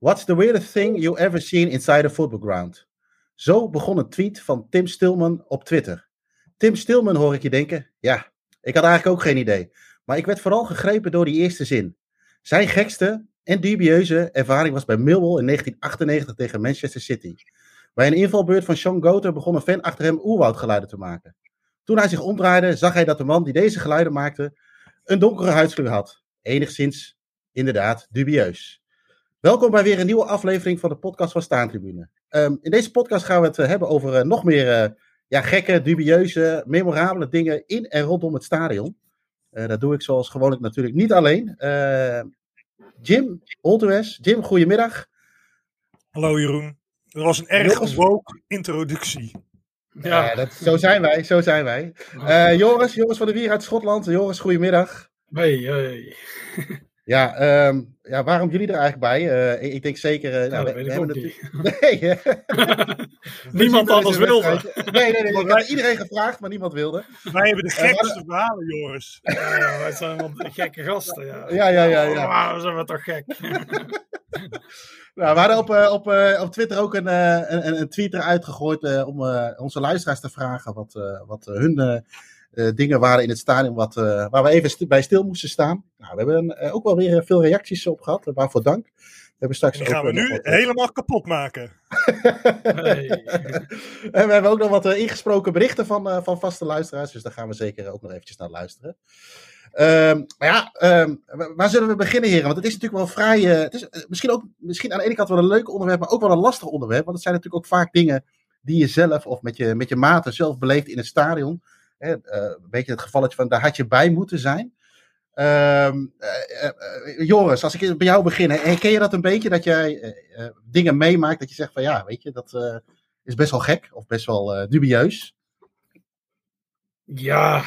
What's the weirdest thing you ever seen inside a football ground? Zo begon een tweet van Tim Stillman op Twitter. Tim Stillman hoor ik je denken. Ja, ik had eigenlijk ook geen idee. Maar ik werd vooral gegrepen door die eerste zin. Zijn gekste en dubieuze ervaring was bij Millwall in 1998 tegen Manchester City. Bij een invalbeurt van Sean Goter begon een fan achter hem oerwoudgeluiden te maken. Toen hij zich omdraaide, zag hij dat de man die deze geluiden maakte een donkere huidskleur had. Enigszins, inderdaad, dubieus. Welkom bij weer een nieuwe aflevering van de podcast van Staantribune. Um, in deze podcast gaan we het eh, hebben over uh, nog meer uh, ja, gekke, dubieuze, memorabele dingen in en rondom het stadion. dat doe ik zoals gewoonlijk natuurlijk niet alleen. Jim Olteres. Jim, goedemiddag. Hallo Jeroen. Dat was een erg woke introductie. Ja, ja dat, zo zijn wij, zo zijn wij. Uh, Joris, Joris van de Wier uit Schotland. Joris, goedemiddag. Hey, hey. Ja, um, ja, waarom jullie er eigenlijk bij? Uh, ik, ik, denk zeker... Uh, nou, we, we hebben het Nee, niemand anders wilde. Nee, nee, nee. Ik heb iedereen gevraagd, maar niemand wilde. Wij hebben de gekste verhalen, Joris. Ja, wij zijn wel gekke gasten, ja. Ja, ja, ja. ja. Oh, we zijn we toch gek. Nou, we hadden op, uh, op, uh, op Twitter ook een, uh, een, een tweet eruit gegooid om onze luisteraars te vragen wat, wat hun dingen waren in het stadion wat, waar we even bij stil moesten staan. Nou, we hebben ook wel weer veel reacties op gehad, waarvoor dank. We hebben straks die gaan we nu wat, helemaal kapot maken. hey. en we hebben ook nog wat ingesproken berichten van, van vaste luisteraars, dus daar gaan we zeker ook nog eventjes naar luisteren. Um, maar ja, um, waar zullen we beginnen, heren? Want het is natuurlijk wel vrij. Uh, het is misschien, ook, misschien aan de ene kant wel een leuk onderwerp, maar ook wel een lastig onderwerp. Want het zijn natuurlijk ook vaak dingen die je zelf of met je, met je maten zelf beleeft in het stadion. Uh, een beetje het gevalletje van daar had je bij moeten zijn. Um, Joris, als ik bij jou begin, herken je dat een beetje? Dat jij dingen meemaakt dat je zegt van ja, weet je, dat is best wel gek of best wel dubieus. Ja,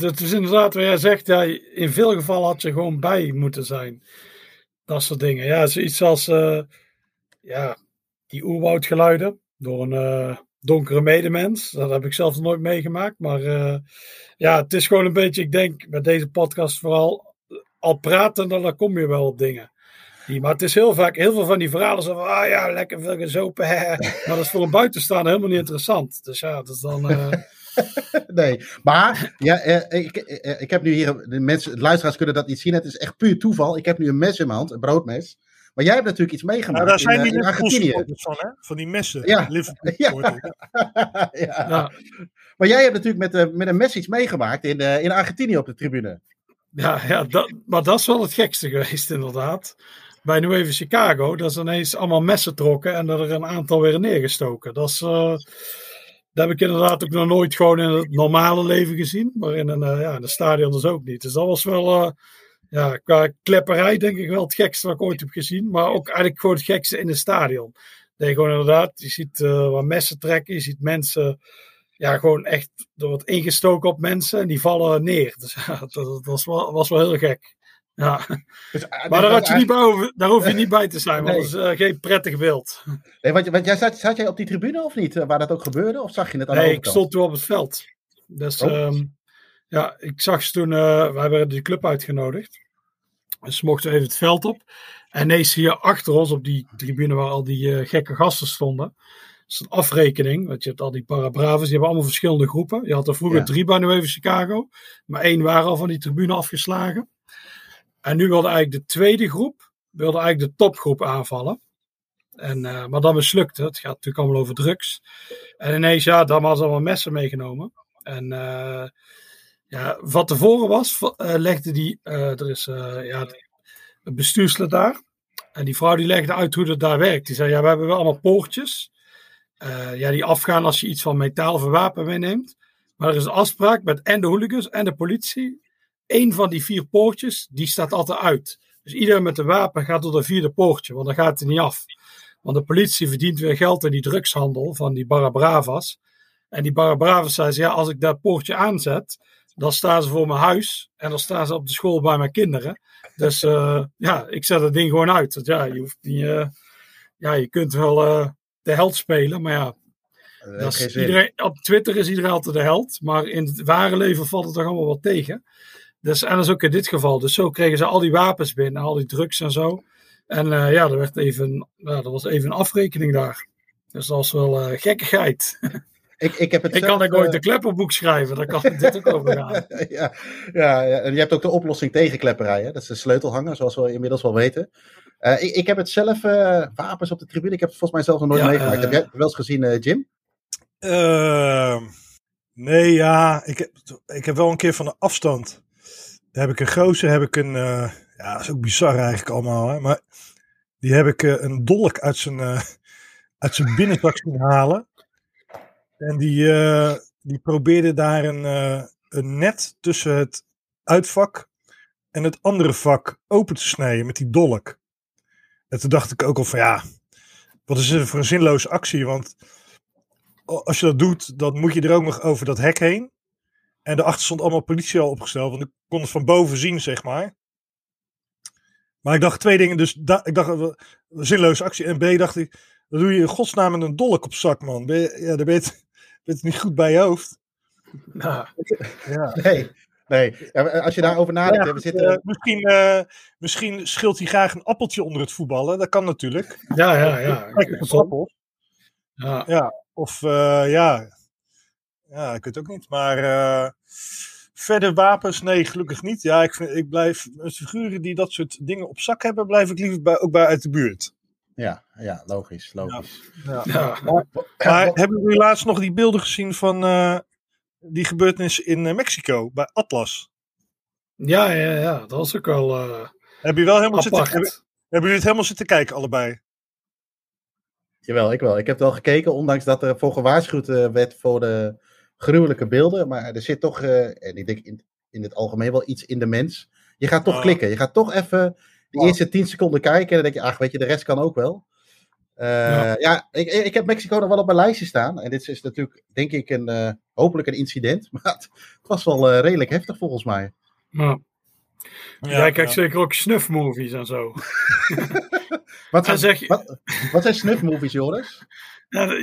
dat is inderdaad wat jij zegt. Ja, in veel gevallen had je gewoon bij moeten zijn. Dat soort dingen. Ja, zoiets als ja, die oerwoudgeluiden door een donkere medemens. Dat heb ik zelf nog nooit meegemaakt. Maar uh, ja, het is gewoon een beetje, ik denk met deze podcast vooral, al praten, dan kom je wel op dingen. Maar het is heel vaak, heel veel van die verhalen zo van, ah ja, lekker veel gezopen. Maar dat is voor een buitenstaander helemaal niet interessant. Dus ja, dat is dan... nee, maar ja, eh, ik, eh, ik heb nu hier, de, mensen, de luisteraars kunnen dat niet zien, het is echt puur toeval. Ik heb nu een mes in mijn hand, een broodmes. Maar jij hebt natuurlijk iets meegemaakt. Nou, daar zijn in, die uh, Argentinië. van, hè? Van die messen. Ja. ja. ja. Maar jij hebt natuurlijk met, uh, met een mes iets meegemaakt in, uh, in Argentinië op de tribune. Ja, ja dat, maar dat is wel het gekste geweest, inderdaad. Bij nu even Chicago, dat is ineens allemaal messen trokken en er een aantal weer neergestoken. Dat is. Dat heb ik inderdaad ook nog nooit gewoon in het normale leven gezien. Maar in een, uh, ja, in een stadion dus ook niet. Dus dat was wel, uh, ja, qua klepperij denk ik wel het gekste wat ik ooit heb gezien. Maar ook eigenlijk gewoon het gekste in het stadion. Je gewoon inderdaad, je ziet uh, wat messen trekken. Je ziet mensen, ja, gewoon echt, er wordt ingestoken op mensen en die vallen neer. Dus ja, dat, dat was, wel, was wel heel gek. Ja. Dus, uh, maar daar, had je niet bij, daar hoef je niet bij te zijn, want nee. dat is uh, geen prettig beeld. Nee, want, want jij zat, zat jij op die tribune of niet, waar dat ook gebeurde? Of zag je het aan Nee, ik stond toen op het veld. Dus oh. um, ja, ik zag ze toen, uh, wij werden de club uitgenodigd. Dus we mochten even het veld op. En ineens hier achter ons op die tribune waar al die gekke gasten stonden. is een afrekening, want je hebt al die parabraves, die hebben allemaal verschillende groepen. Je had er vroeger ja. drie bij nu even Chicago, maar één waren al van die tribune afgeslagen. En nu wilde eigenlijk de tweede groep, wilde eigenlijk de topgroep aanvallen. En, uh, maar dat mislukte. Het gaat natuurlijk allemaal over drugs. En ineens, ja, dan hadden ze allemaal messen meegenomen. En uh, ja, wat tevoren was, uh, legde die, er is ja, een bestuurslid daar. En die vrouw die legde uit hoe dat daar werkt. Die zei, ja, we hebben wel allemaal poortjes. ja, die afgaan als je iets van metaal of wapen meeneemt. Maar er is een afspraak met en de hooligans en de politie één van die vier poortjes, die staat altijd uit. Dus iedereen met een wapen gaat door de vierde poortje, want dan gaat het niet af. Want de politie verdient weer geld in die drugshandel van die Barra Bravas. En die Barra Bravas zei ze, ja, als ik dat poortje aanzet, dan staan ze voor mijn huis en dan staan ze op de school bij mijn kinderen. Dus uh, ja, ik zet het ding gewoon uit. Want ja, je, hoeft niet, uh, ja, je kunt wel uh, de held spelen, maar ja, is iedereen, op Twitter is iedereen altijd de held, maar in het ware leven valt het toch allemaal wat tegen. Dus, en dat is ook in dit geval. Dus zo kregen ze al die wapens binnen, al die drugs en zo. En ja, er, werd even, ja, er was even een afrekening daar. Dus dat was wel gekkigheid. Ik, ik, heb het ik kan ook ooit een klepperboek schrijven, daar kan dit ook over gaan. ja, ja, ja, en je hebt ook de oplossing tegen klepperij. Hè? Dat is de sleutelhanger, zoals we inmiddels wel weten. Uh, ik, ik, heb het zelf, uh, wapens op de tribune, ik heb het volgens mij zelf nog nooit meegemaakt. heb jij wel eens gezien, Jim? Ehm, nee, ja, ik heb, ik heb wel een keer van de afstand. Daar heb ik een gozer, heb ik een, ja, dat is ook bizar eigenlijk allemaal, hè? maar die heb ik een dolk uit zijn, uit zijn binnenzak zien halen. En die, uh, die probeerde daar een, uh, een net tussen het uitvak en het andere vak open te snijden met die dolk. En toen dacht ik ook al van ja, wat is het voor een zinloze actie? Want als je dat doet, dan moet je er ook nog over dat hek heen. En daarachter stond allemaal politie al opgesteld, want ik kon het van boven zien, zeg maar. Maar ik dacht twee dingen. Dus ik dacht, zinloze actie. En B dacht ik, dan doe je in godsnaam een dolk op zak, man. Ben je, ja, dan ben je, het, niet goed bij je hoofd. Nou, ja. nee. Nee, als je daarover nadenkt. we zitten... Uh, misschien, uh, misschien schilt hij graag een appeltje onder het voetballen. Dat kan natuurlijk. Ja, ja, ja. Ja. ja. Of uh, ja. Ja, ik weet het ook niet. Maar verder wapens, nee, gelukkig niet. Ja, ik, vind, ik blijf. Figuren die dat soort dingen op zak hebben, blijf ik liever bij, ook bij uit de buurt. Ja, ja logisch. logisch. Ja. Ja. Maar, hebben jullie laatst nog die beelden gezien van uh, die gebeurtenis in uh, Mexico bij Atlas? Ja, ja, ja, dat was ook wel. Uh, Heb je wel helemaal zitten, hebben, hebben jullie het helemaal zitten kijken, allebei? Jawel, ik wel. Ik heb wel gekeken, ondanks dat er voor gewaarschuwd werd voor de gruwelijke beelden. Maar er zit toch, en ik denk in, in het algemeen wel iets in de mens. Je gaat toch klikken. Je gaat toch even de eerste tien seconden kijken en dan denk je, ach, weet je, de rest kan ook wel. Uh, ja, ja ik, ik heb Mexico nog wel op mijn lijstje staan. En dit is natuurlijk, denk ik, een, uh, hopelijk een incident. Maar het, was wel uh, redelijk heftig volgens mij. Ja. Ja, Jij kijkt ja. zeker ook snuff-movies en zo. wat, zijn, zeg, wat, wat zijn snuff-movies, Joris? Ja,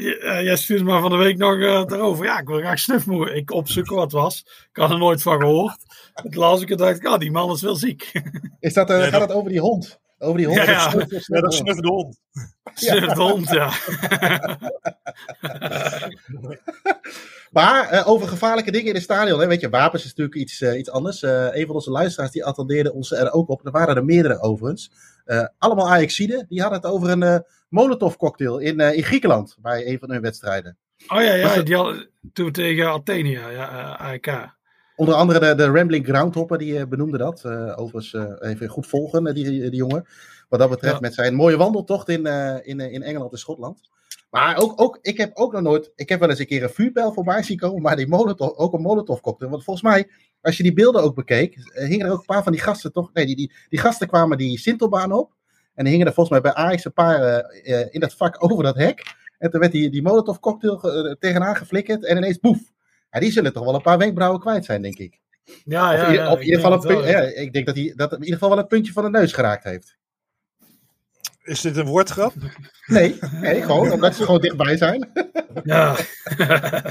jij stuurde me van de week nog uh, erover. Ja, ik wil graag snuffmoe. Ik opzoeken wat het was. Ik had er nooit van gehoord. Het las ik en dacht ik, ah, die man is wel ziek. Is dat, uh, gaat het over die hond? Over die hond? Ja, ja. Snuff, ja dat snuff de hond. Snuff de hond, ja. maar uh, over gevaarlijke dingen in het stadion. Hè? Weet je, wapens is natuurlijk iets, uh, iets anders. een van onze luisteraars die attendeerde ons er ook op. Er waren er meerdere overigens. allemaal Ajaxiden. Die hadden het over een Molotov cocktail in, uh, in Griekenland bij een van hun wedstrijden. Oh ja, ja die toen tegen Athenia, ja, AEK. Onder andere de, de Rambling Groundhopper, die uh, benoemde dat. overigens even goed volgen, die, die jongen. Wat dat betreft met zijn mooie wandeltocht in, in, in Engeland en Schotland. Maar ook, ook, ik heb ook nog nooit, ik heb wel eens een keer een vuurpijl voorbij zien komen, maar die molotov, ook een molotov cocktail. Want volgens mij, als je die beelden ook bekeek, hingen er ook een paar van die gasten toch, nee, die, die, die gasten kwamen die Sintelbaan op. En er hingen er volgens mij bij Ajax een paar uh, in dat vak over dat hek. En toen werd die, die Molotov cocktail uh, tegenaan geflikkerd. En ineens boef. Ja, die zullen toch wel een paar wenkbrauwen kwijt zijn, denk ik. Ja, ja, ja, of in ieder geval een punt, ja, ik denk dat hij dat in ieder geval wel een puntje van de neus geraakt heeft. Is dit een woordgrap? Nee, nee gewoon omdat ze gewoon dichtbij zijn. Ja.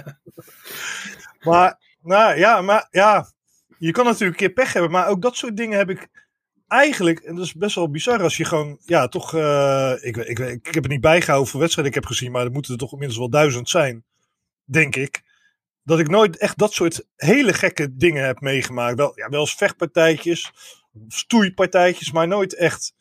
maar, nou ja, maar ja, je kan natuurlijk een keer pech hebben, maar ook dat soort dingen heb ik eigenlijk, en dat is best wel bizar als je gewoon, ja, toch, uh, ik, ik, ik, heb het niet bijgehouden hoeveel wedstrijden ik heb gezien, maar er moeten er toch inmiddels wel duizend zijn, denk ik. Dat ik nooit echt dat soort hele gekke dingen heb meegemaakt. Wel, ja, wel eens vechtpartijtjes, stoeipartijtjes, maar nooit echt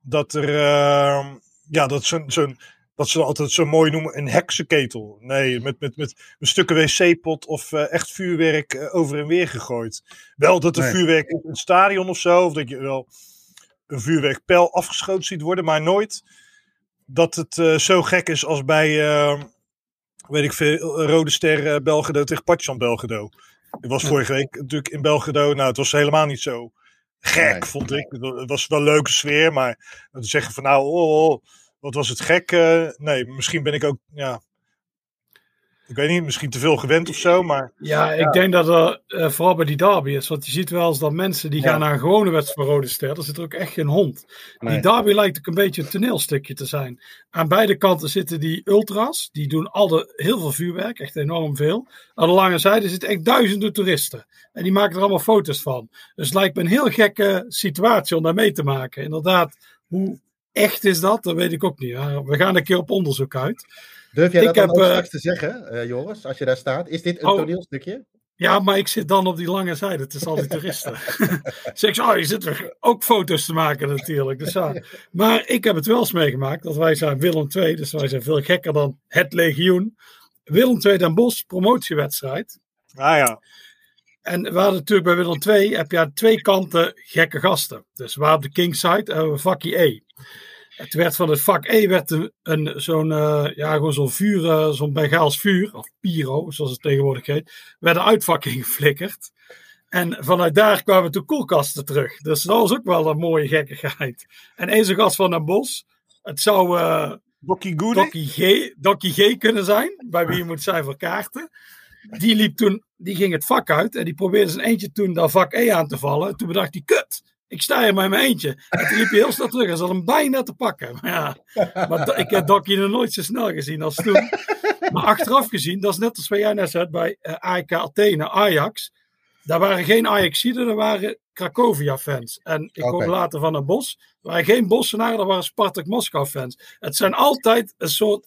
dat er, uh, ja, dat zo'n zo'n wat ze altijd zo mooi noemen, een heksenketel. Nee, met, met, met een stukken wc-pot of uh, echt vuurwerk uh, over en weer gegooid. Wel dat er nee. vuurwerk in het stadion of zo, of dat je wel een vuurwerkpijl afgeschoten ziet worden, maar nooit dat het uh, zo gek is als bij, weet ik veel, Rode Ster Belgedo tegen Partizan Belgedo. Ik was vorige week natuurlijk in Belgedo, nou het was helemaal niet zo gek, nee. vond ik. Het was wel een leuke sfeer, maar te zeggen van nou, oh, oh wat was het gek? Uh, nee, misschien ben ik ook, ja. Ik weet niet, misschien te veel gewend of zo, maar... Ja, ik denk dat er uh, vooral bij die derby is. Want je ziet wel eens dat mensen die ja. gaan naar een gewone wedstrijd voor Rode Ster, er zit er ook echt geen hond. Nee. Die derby lijkt ook een beetje een toneelstukje te zijn. Aan beide kanten zitten die ultras, die doen al de, heel veel vuurwerk, echt enorm veel. Aan de lange zijde zitten echt duizenden toeristen. En die maken er allemaal foto's van. Dus het lijkt me een heel gekke situatie om daar mee te maken. Inderdaad, hoe echt is dat? Dat weet ik ook niet. We gaan een keer op onderzoek uit. Durf jij dat dan ook straks te zeggen, uh, Joris, als je daar staat? Is dit een oh, toneelstukje? Ja, maar ik zit dan op die lange zijde. Het is al die toeristen. zeg oh, je zit er ook foto's te maken natuurlijk. Dus, ja. Maar ik heb het wel eens meegemaakt. Dat wij zijn Willem II, dus wij zijn veel gekker dan het legioen. Willem II Den Bosch promotiewedstrijd. Ah ja. En we hadden natuurlijk bij Willem II, heb je aan twee kanten gekke gasten. Dus we de Kingside hebben we vakje E. Het werd van het vak E werd een, zo'n uh, ja, gewoon zo'n vuur, uh, zo'n Bengaals vuur, of pyro, zoals het tegenwoordig heet, werd een uitvakking geflikkerd. En vanuit daar kwamen toen koelkasten terug. Dus dat was ook wel een mooie gekkigheid. En eens een gast van Den Bos, het zou uh, Dokkie G, Dokkie G kunnen zijn, bij wie je moet zijn voor kaarten. Die liep toen, die ging het vak uit en die probeerde zijn eentje toen dat vak E aan te vallen. Toen bedacht hij, kut, ik sta hier met mijn eentje. En toen liep hij heel snel terug en zat hem bijna te pakken. Maar ja, maar ik heb Dokkie nog nooit zo snel gezien als toen. Maar achteraf gezien, dat is net als wat jij net zei bij uh, AEK Athene, Ajax. Daar waren geen Ajaxiden, daar waren Cracovia-fans. En ik okay. later van een bos. Er waren geen Bossenaren, dat waren Spartak Moskou-fans. Het zijn altijd een soort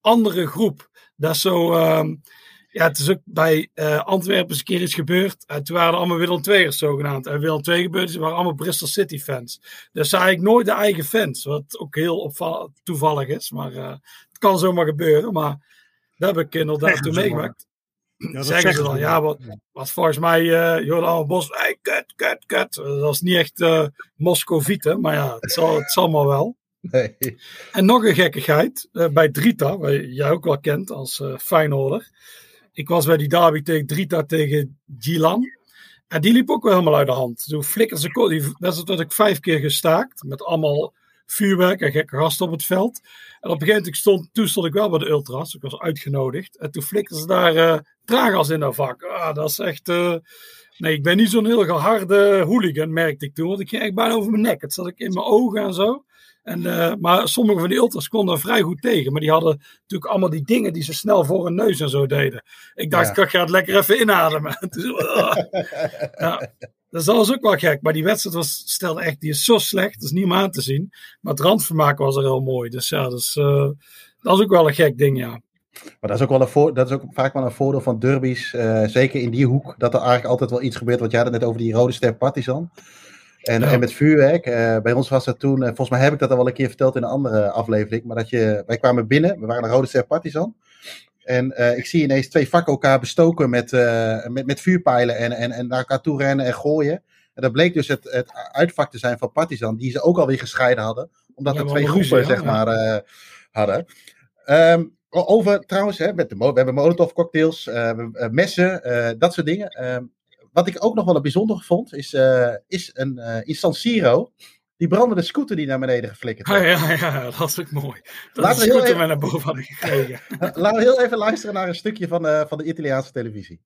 andere groep. Dat is zo... Um, ja, het is ook bij uh, Antwerpen eens een keer iets gebeurd. En toen waren allemaal Willem II'ers zogenaamd. En Willem II gebeurde, ze waren allemaal Bristol City fans. Dus eigenlijk nooit de eigen fans. Wat ook heel toevallig is. Maar uh, het kan zomaar gebeuren. Maar dat heb ik inderdaad toen meegemaakt. Ja, zeggen ze dan, ja, wat, wat volgens mij, uh, Jordan Bos, hey, kut, kut, kut. Dat is niet echt uh, Moscovieten, maar ja, het zal, het zal maar wel. Nee. En nog een gekkigheid, uh, bij Drita, waar jij ook wel kent als uh, Feyenoorder. Ik was bij die derby tegen Drita tegen Gilan. En die liep ook wel helemaal uit de hand. Toen flikkerde ze. Dat is ik vijf keer gestaakt. Met allemaal vuurwerk en gekke gasten op het veld. En op een gegeven moment stond, toen stond ik wel bij de ultras. Ik was uitgenodigd. En toen flikkerden ze daar uh, traaggas in dat vak. Ah, dat is echt... Uh, nee, ik ben niet zo'n heel harde hooligan, merkte ik toen. Want ik ging echt bijna over mijn nek. Het zat ik in mijn ogen en zo. En, uh, maar sommige van die ultras konden er vrij goed tegen. Maar die hadden natuurlijk allemaal die dingen die ze snel voor hun neus en zo deden. Ik dacht, ik ga het lekker even inademen. ja. Dus dat was ook wel gek. Maar die wedstrijd was, stelde echt, die is zo slecht. Dat is niet om aan te zien. Maar het randvermaak was er heel mooi. Dus ja, dus, uh, dat is ook wel een gek ding, ja. Maar dat is ook, wel een voor, dat is ook vaak wel een voordeel van derbies. Uh, zeker in die hoek. Dat er eigenlijk altijd wel iets gebeurt. Want jij had het net over die rode ster Partizan. En, en met vuurwerk, uh, bij ons was dat toen, uh, volgens mij heb ik dat al wel een keer verteld in een andere aflevering, maar dat je, wij kwamen binnen, we waren een Rode Ster Partizan. En uh, ik zie ineens twee vakken elkaar bestoken met, met, met vuurpijlen en, en, en naar elkaar toe rennen en gooien. En dat bleek dus het, het uitvak te zijn van Partizan, die ze ook alweer gescheiden hadden, omdat er twee groepen, zeg maar, hadden. Um, over trouwens, hè, met de, we hebben molotov cocktails, messen, dat soort dingen. Wat ik ook nog wel een bijzonder vond, is, uh, is een uh, in San Siro. Die brandende scooter die naar beneden geflikkerd werd. Ja, ja, ja, dat is ook mooi. Dat Laten we heel even, naar boven hadden gekregen. Laten we heel even luisteren naar een stukje van, uh, van de Italiaanse televisie.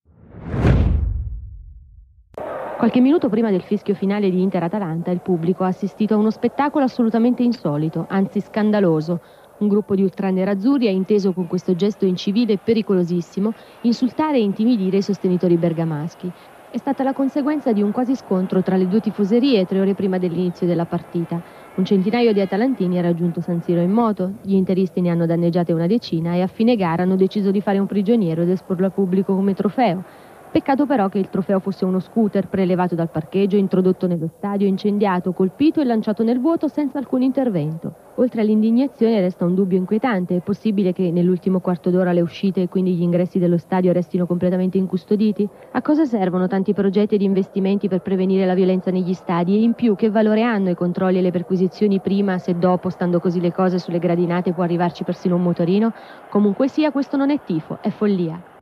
Qualche minuto prima del fischio finale di Inter-Atalanta, il pubblico ha assistito a uno spettacolo assolutamente insolito, anzi scandaloso. Un gruppo di ultranerazzurri ha inteso con questo gesto incivile e pericolosissimo insultare e intimidire i sostenitori bergamaschi è stata la conseguenza di un quasi scontro tra le due tifoserie tre ore prima dell'inizio della partita. Un centinaio di atalantini ha raggiunto San Siro in moto, gli interisti ne hanno danneggiate una decina e a fine gara hanno deciso di fare un prigioniero ed esporlo al pubblico come trofeo. Peccato però che il trofeo fosse uno scooter prelevato dal parcheggio, introdotto nello stadio, incendiato, colpito e lanciato nel vuoto senza alcun intervento. Oltre all'indignazione resta un dubbio inquietante. È possibile che nell'ultimo quarto d'ora le uscite e quindi gli ingressi dello stadio restino completamente incustoditi? A cosa servono tanti progetti ed investimenti per prevenire la violenza negli stadi? E in più che valore hanno i controlli e le perquisizioni prima se dopo, stando così le cose sulle gradinate, può arrivarci persino un motorino? Comunque sia, questo non è tifo, è follia.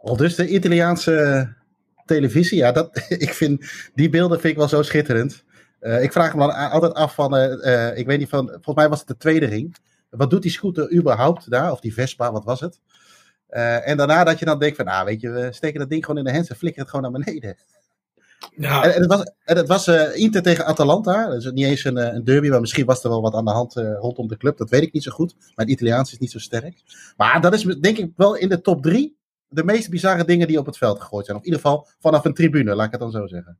Al dus de Italiaanse televisie. Ja, dat, ik vind, die beelden vind ik wel zo schitterend. Uh, ik vraag me dan altijd af van, uh, uh, ik weet niet van, volgens mij was het de tweede ring. Wat doet die scooter überhaupt daar? Of die Vespa, wat was het? en daarna dat je dan denkt van, ah weet je, we steken dat ding gewoon in de hand en flikkeren het gewoon naar beneden. Ja. En, en, het was, en het was Inter tegen Atalanta. Dat is niet eens een, een, derby, maar misschien was er wel wat aan de hand rondom de club. Dat weet ik niet zo goed. Mijn Italiaans is niet zo sterk. Maar dat is denk ik wel in de top drie de meest bizarre dingen die op het veld gegooid zijn. Of in ieder geval vanaf een tribune, laat ik het dan zo zeggen.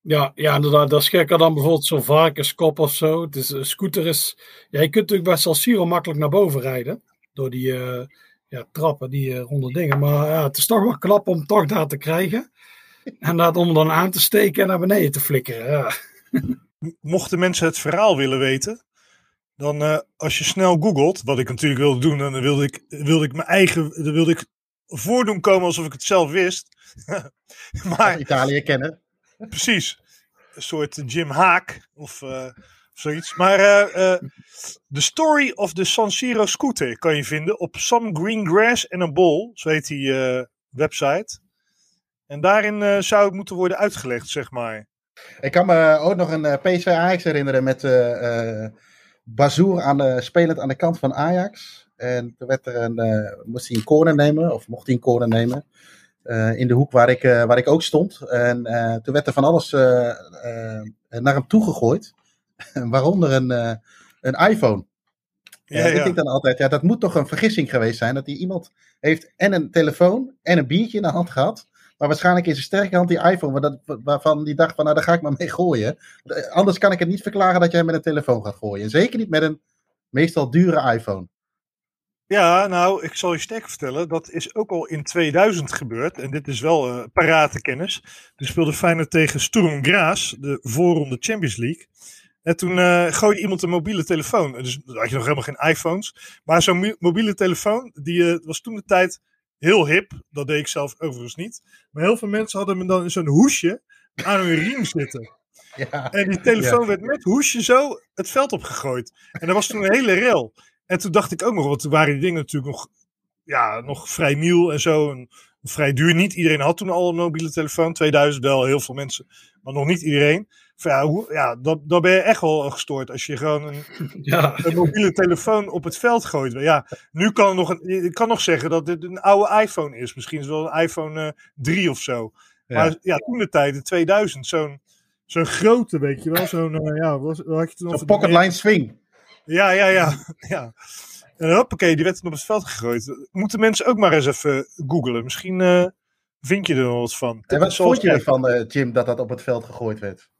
Ja, ja, inderdaad. Dat is gekker dan bijvoorbeeld zo'n varkenskop of zo. Het is, een scooter is... Ja, je kunt natuurlijk bij San Siro makkelijk naar boven rijden. Door die uh, ja, trappen, die uh, ronde dingen. Maar ja, het is toch wel knap om toch daar te krijgen. En dat om dan aan te steken en naar beneden te flikkeren. Ja. Mochten mensen het verhaal willen weten, dan uh, als je snel googelt, wat ik natuurlijk wilde doen, dan wilde ik, wilde ik mijn eigen, dan wilde ik voordoen komen alsof ik het zelf wist. maar, Italië kennen. Precies. Een soort Jim Haak of, uh, of zoiets. Maar uh, The Story of the San Siro Scooter kan je vinden op Some Green Grass and a Bowl, zo heet die website. En daarin zou het moeten worden uitgelegd, zeg maar. Ik kan me ook nog een PSV Ajax herinneren met Bazoer aan de, spelend aan de kant van Ajax. En toen werd er een, uh, moest hij een corner nemen, of mocht hij een corner nemen. Uh, in de hoek waar ik, uh, waar ik ook stond. En toen werd er van alles naar hem toegegooid. Waaronder een, een iPhone. Ja, ja. Ik dan altijd, ja, dat moet toch een vergissing geweest zijn. Dat die iemand heeft en een telefoon en een biertje in de hand gehad. Maar waarschijnlijk is een sterke hand die iPhone, dat, waarvan die dacht van, nou daar ga ik maar mee gooien. Anders kan ik het niet verklaren dat jij met een telefoon gaat gooien. Zeker niet met een meestal dure iPhone. Ja, nou, ik zal je sterk vertellen, dat is ook al in 2000 gebeurd. En dit is wel uh, parate kennis. Toen speelde Feyenoord tegen Sturm Graz, de voorronde Champions League. En toen uh, gooide iemand een mobiele telefoon. Dus dan had je nog helemaal geen iPhones. Maar zo'n mobiele telefoon, die uh, was toen de tijd heel hip. Dat deed ik zelf overigens niet. Maar heel veel mensen hadden me dan in zo'n hoesje aan hun riem zitten. Ja, en die telefoon werd met hoesje zo het veld opgegooid. En dat was toen een hele rel. En toen dacht ik ook nog, want toen waren die dingen natuurlijk nog, ja, nog vrij nieuw en zo. En vrij duur. Niet iedereen had toen al een mobiele telefoon. 2000 wel, heel veel mensen. Maar nog niet iedereen. Ja, hoe, ja dan, ben je echt wel gestoord als je gewoon een, ja. een, mobiele telefoon op het veld gooit. Ja, nu kan nog een, ik kan nog zeggen dat dit een oude iPhone is. Misschien is het wel een iPhone uh, eh, 3 of zo. Ja. Maar ja, toen de tijd, in 2000, zo'n zo'n grote, weet je wel. Zo'n, uh, ja, wat had je toen Zo'n pocket line swing. Ja, ja, ja. ja. En hoppakee, die werd op het veld gegooid. Moeten mensen ook maar eens even googlen. Misschien uh, vind je er nog wat van. En wat vond je ervan, uh, Jim, dat dat op het veld gegooid werd?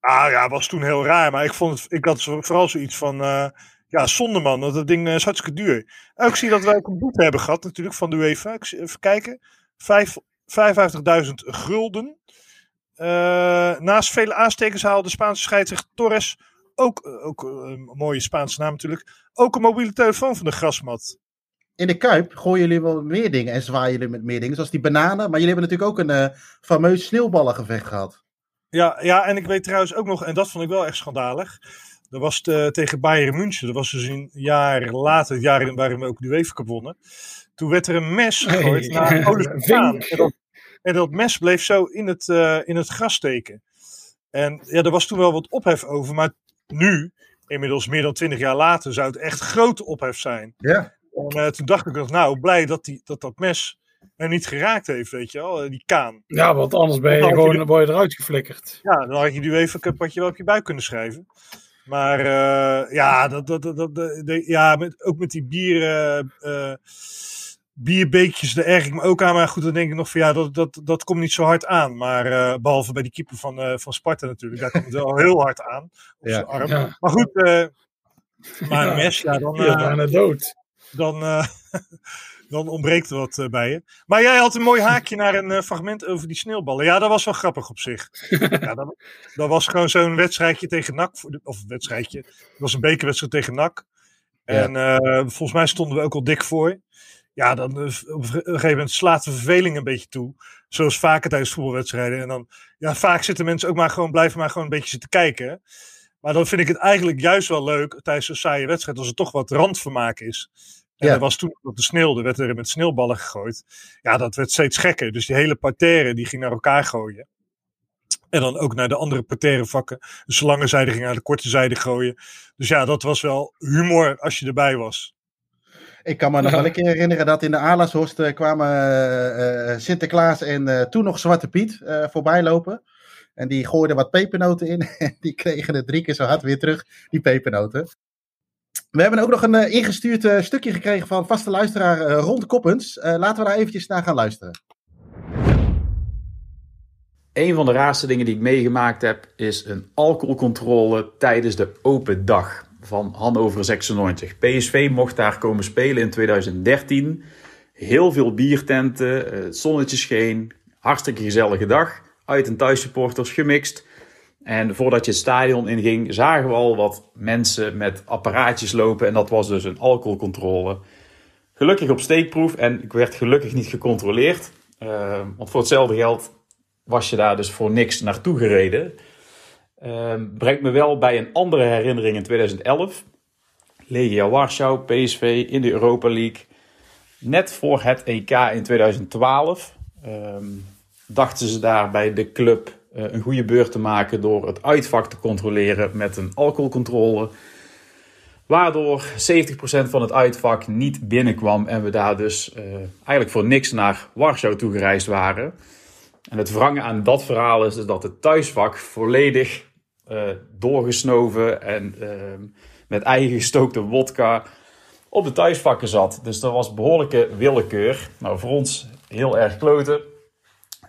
Ah ja, was toen heel raar. Maar ik vond het, ik had vooral zoiets van, uh, ja, zonde man. Dat, dat ding is hartstikke duur. Ik zie dat wij ook een boete hebben gehad natuurlijk van de UEFA. Ik, even kijken. 55.000 gulden. naast vele aanstekers haalde de Spaanse scheidsrechter Torres ook, eh, ook eh, een mooie Spaanse naam natuurlijk, ook een mobiele telefoon van de grasmat. In de Kuip gooien jullie wel meer dingen en zwaaien jullie met meer dingen, zoals die bananen. Maar jullie hebben natuurlijk ook een uh, fameus sneeuwballengevecht gehad. Ja, ja, en ik weet trouwens ook nog, en dat vond ik wel echt schandalig. Dat was de, tegen Bayern München. Dat was dus een jaar later, het jaar waarin we ook de UEFA Cup wonnen. Toen werd er een mes gegooid naar Oliver en dat mes bleef zo in het, uh, in het gras steken. En ja, er was toen wel wat ophef over. Maar nu, inmiddels meer dan twintig jaar later, zou het echt grote ophef zijn. Ja. En uh, toen dacht ik nog, nou, blij dat die, dat, dat mes er niet geraakt heeft, weet je wel, eh, die kaan. Ja, want anders ben je gewoon je, word je eruit geflikkerd. Ja, dan had je die even Cup had je wel op je buik kunnen schrijven. Maar uh, ja, dat, dat, dat, dat, ja met, ook met die bieren. Uh, bierbeekjes, daar erg ik me ook aan. Maar goed, dan denk ik nog van ja, dat, dat, dat komt niet zo hard aan. Maar uh, behalve bij die keeper van, uh, van Sparta natuurlijk, daar komt het wel heel hard aan. Op ja. arm. Ja. Maar goed, uh, maar een mes, ja, dan... Ja, dood. Dan, dan ontbreekt er wat bij je. Maar jij had een mooi haakje naar een fragment over die sneeuwballen. Ja, dat was wel grappig op zich. ja, dat, dat was gewoon zo'n wedstrijdje tegen NAC. Of wedstrijdje, dat was een bekerwedstrijd tegen NAC. En volgens mij stonden we ook al dik voor ja, dan eh, op een gegeven moment slaat de verveling een beetje toe. Zoals vaker tijdens voetbalwedstrijden. En dan, ja, vaak zitten mensen ook maar gewoon, blijven maar gewoon een beetje zitten kijken. Maar dan vind ik het eigenlijk juist wel leuk tijdens een saaie wedstrijd, als er toch wat randvermaak is. En ja. er was toen op de sneeuw, er werd er met sneeuwballen gegooid. Ja, dat werd steeds gekker. Dus die hele parterre, die ging naar elkaar gooien. En dan ook naar de andere parterre vakken. De lange zijde ging naar de korte zijde gooien. Dus ja, dat was wel humor als je erbij was. Ik kan me nog wel een keer herinneren dat in de Alasshorst uh, kwamen uh, Sinterklaas en toen nog Zwarte Piet voorbij lopen. En die gooiden wat pepernoten in en die kregen het drie keer zo hard weer terug, die pepernoten. We hebben ook nog een ingestuurd stukje gekregen van vaste luisteraar Rond Koppens. laten we daar eventjes naar gaan luisteren. Een van de raarste dingen die ik meegemaakt heb, is een alcoholcontrole tijdens de open dag van Hannover 96. PSV mocht daar komen spelen in 2013. Heel veel biertenten, eh, het zonnetje scheen, hartstikke gezellige dag. Uit- en thuissupporters gemixt. En voordat je het stadion inging, zagen we al wat mensen met apparaatjes lopen. En dat was dus een alcoholcontrole. Gelukkig op steekproef en ik werd gelukkig niet gecontroleerd. Uh, want voor hetzelfde geld was je daar dus voor niks naartoe gereden. Uh, brengt me wel bij een andere herinnering in 2011. Legia Warschau, PSV in de Europa League. Net voor het EK in 2012 uh, dachten ze daar bij de club uh, een goede beurt te maken door het uitvak te controleren met een alcoholcontrole. Waardoor 70% van het uitvak niet binnenkwam en we daar dus uh, eigenlijk voor niks naar Warschau toegereisd waren. En het wrange aan dat verhaal is, dat het thuisvak volledig uh, doorgesnoven en uh, met eigen gestookte wodka op de thuisvakken zat. Dus dat was behoorlijke willekeur. Nou, voor ons heel erg kloten.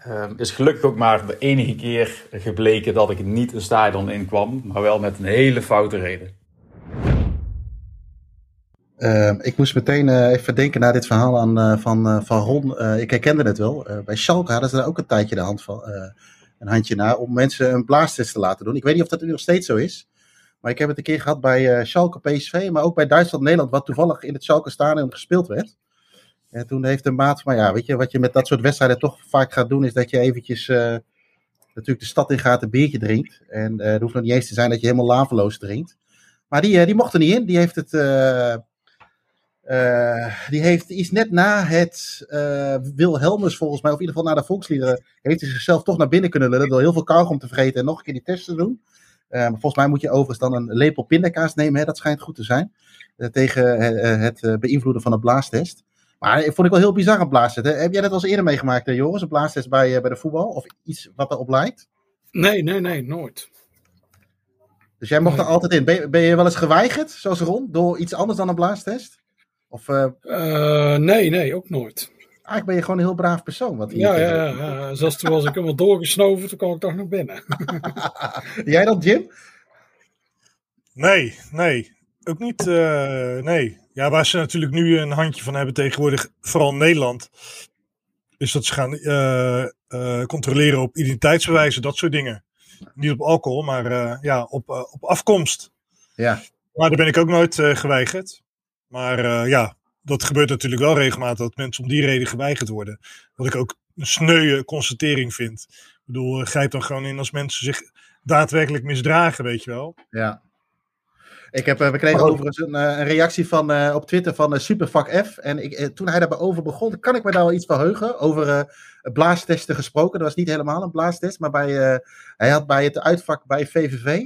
Uh, is gelukkig ook maar de enige keer gebleken dat ik niet een stadion in kwam, maar wel met een hele foute reden. Uh, ik moest meteen uh, even denken naar dit verhaal aan, uh, van, van Ron. ik herkende het wel. bij Schalke hadden ze daar ook een tijdje de hand van, een handje naar om mensen een blaastest te laten doen. Ik weet niet of dat nu nog steeds zo is. Maar ik heb het een keer gehad bij Schalke PSV, maar ook bij Duitsland-Nederland, wat toevallig in het Schalke Stadion gespeeld werd. En toen heeft een maat van, ja, weet je, wat je met dat soort wedstrijden toch vaak gaat doen, is dat je eventjes natuurlijk de stad in gaat, een biertje drinkt. En het hoeft nog niet eens te zijn dat je helemaal laveloos drinkt. Maar die, die mocht er niet in. Die heeft het... Uh, die heeft, is net na het uh, Wilhelmus volgens mij, of in ieder geval na de volksliederen, heeft hij zichzelf toch naar binnen kunnen lullen door heel veel kauwgom te vergeten en nog een keer die test te doen. Uh, maar volgens mij moet je overigens dan een lepel pindakaas nemen, hè? dat schijnt goed te zijn, tegen het beïnvloeden van een blaastest. Maar vond ik wel heel bizar een blaastest. Hè? Heb jij dat al eens eerder meegemaakt, Joris, een blaastest bij, bij de voetbal? Of iets wat erop lijkt? Nee, nee, nee, nooit. Dus jij mocht nee. er altijd in. Ben je, ben je wel eens geweigerd, zoals Ron, door iets anders dan een blaastest? Of, uh, uh, nee, nee, ook nooit. Eigenlijk ben je gewoon een heel braaf persoon. Wat ja, ja, ja, ja. Zelfs toen was ik helemaal doorgesnoven, toen kwam ik toch nog binnen. Jij dan, Jim? Nee, nee. Ook niet, uh, nee. Ja, waar ze natuurlijk nu een handje van hebben tegenwoordig, vooral in Nederland, is dat ze gaan controleren op identiteitsbewijzen, dat soort dingen. Niet op alcohol, maar ja, op, op afkomst. Ja. Maar daar ben ik ook nooit geweigerd. Maar uh, ja, dat gebeurt natuurlijk wel regelmatig dat mensen om die reden geweigerd worden. Wat ik ook een sneuwe constatering vind. Ik bedoel, grijp dan gewoon in als mensen zich daadwerkelijk misdragen, weet je wel. Ja. Ik heb, uh, we kregen oh. overigens een, een reactie van, uh, op Twitter van uh, Supervak F. En ik, toen hij daarover begon, kan ik me daar wel iets verheugen. Over blaastesten gesproken. Dat was niet helemaal een blaastest. Maar bij, hij had bij het uitvak bij VVV,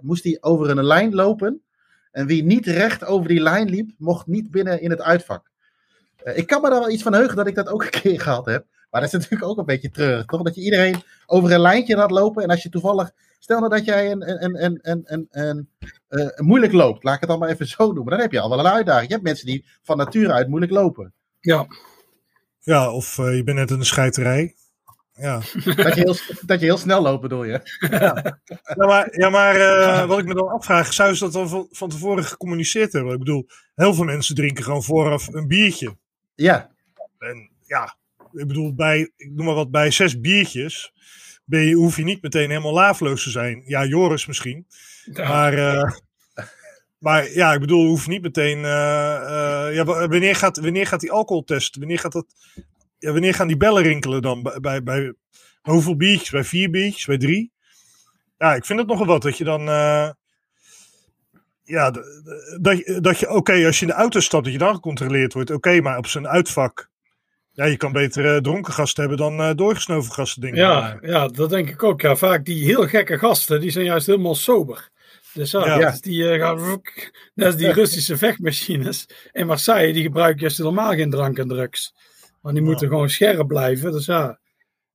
moest hij over een lijn lopen. En wie niet recht over die lijn liep, mocht niet binnen in het uitvak. Uh, ik kan me daar wel iets van heugen dat ik dat ook een keer gehad heb. Maar dat is natuurlijk ook een beetje treurig, toch? Dat je iedereen over een lijntje laat lopen. En als je toevallig. Stel nou dat jij een, een, een, een, een, een, uh, moeilijk loopt. Laat ik het dan maar even zo noemen. Dan heb je al wel een uitdaging. Je hebt mensen die van nature uit moeilijk lopen. Ja. Ja, of uh, je bent net in een scheiterij. Ja. dat, je heel, dat je heel snel loopt, bedoel je? Ja, ja maar, ja, maar uh, wat ik me dan afvraag, zou ze dat dan van, van tevoren gecommuniceerd hebben? Ik bedoel, heel veel mensen drinken gewoon vooraf een biertje. Ja. En ja, ik bedoel, bij, ik noem maar wat, bij zes biertjes ben je, hoef je niet meteen helemaal laafloos te zijn. Ja, Joris misschien. Ja. Maar, uh, maar ja, ik bedoel, hoef niet meteen. Uh, ja, wanneer, gaat, wanneer gaat die alcoholtest? Wanneer gaat dat ja, wanneer gaan die bellen rinkelen dan? Bij, bij, bij hoeveel biertjes? Bij vier biertjes? Bij drie? Ja, ik vind het nogal wat dat je dan. Uh, ja, dat, dat je, oké, okay, als je in de auto stapt, dat je dan gecontroleerd wordt. Oké, okay, maar op zijn uitvak. Ja, je kan beter uh, dronken gasten hebben dan uh, doorgesnoven gasten, denk ik. Ja, ja, dat denk ik ook. Ja, vaak die heel gekke gasten, die zijn juist helemaal sober. Dus ja, ja. Die uh, gaan. Dat is die Russische vechtmachines. In Marseille, die gebruiken juist helemaal geen drank en drugs. Maar die moeten gewoon scherp blijven. Dus ja,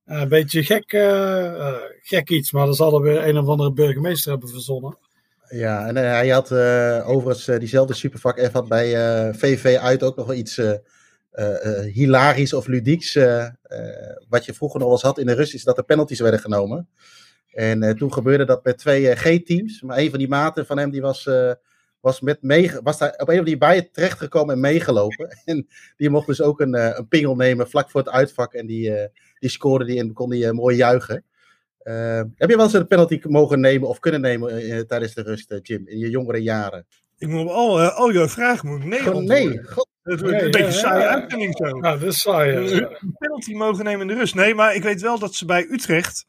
een beetje gek, uh, gek iets. Maar dat zal er weer een of andere burgemeester hebben verzonnen. Ja, en uh, hij had overigens diezelfde Supervak F had bij VV uit ook nog wel iets hilarisch of ludieks. wat je vroeger nog wel eens had in de rust, is dat er penalties werden genomen. En toen gebeurde dat met twee G-teams. Maar een van die maten van hem die was was, met mee, was daar op een of andere manier bij terechtgekomen en meegelopen. En die mocht dus ook een, uh, een pingel nemen vlak voor het uitvak. En die, uh, die scoorde die en kon die uh, mooi juichen. heb je wel eens een penalty mogen nemen of kunnen nemen tijdens de rust, Jim, in je jongere jaren? Ik moet op al, al jouw vragen moet nee Gewoon nee. God. Het is een beetje saaie uitzending zo. Ja, dat is saai. Een penalty mogen nemen in de rust. Nee, maar ik weet wel dat ze bij Utrecht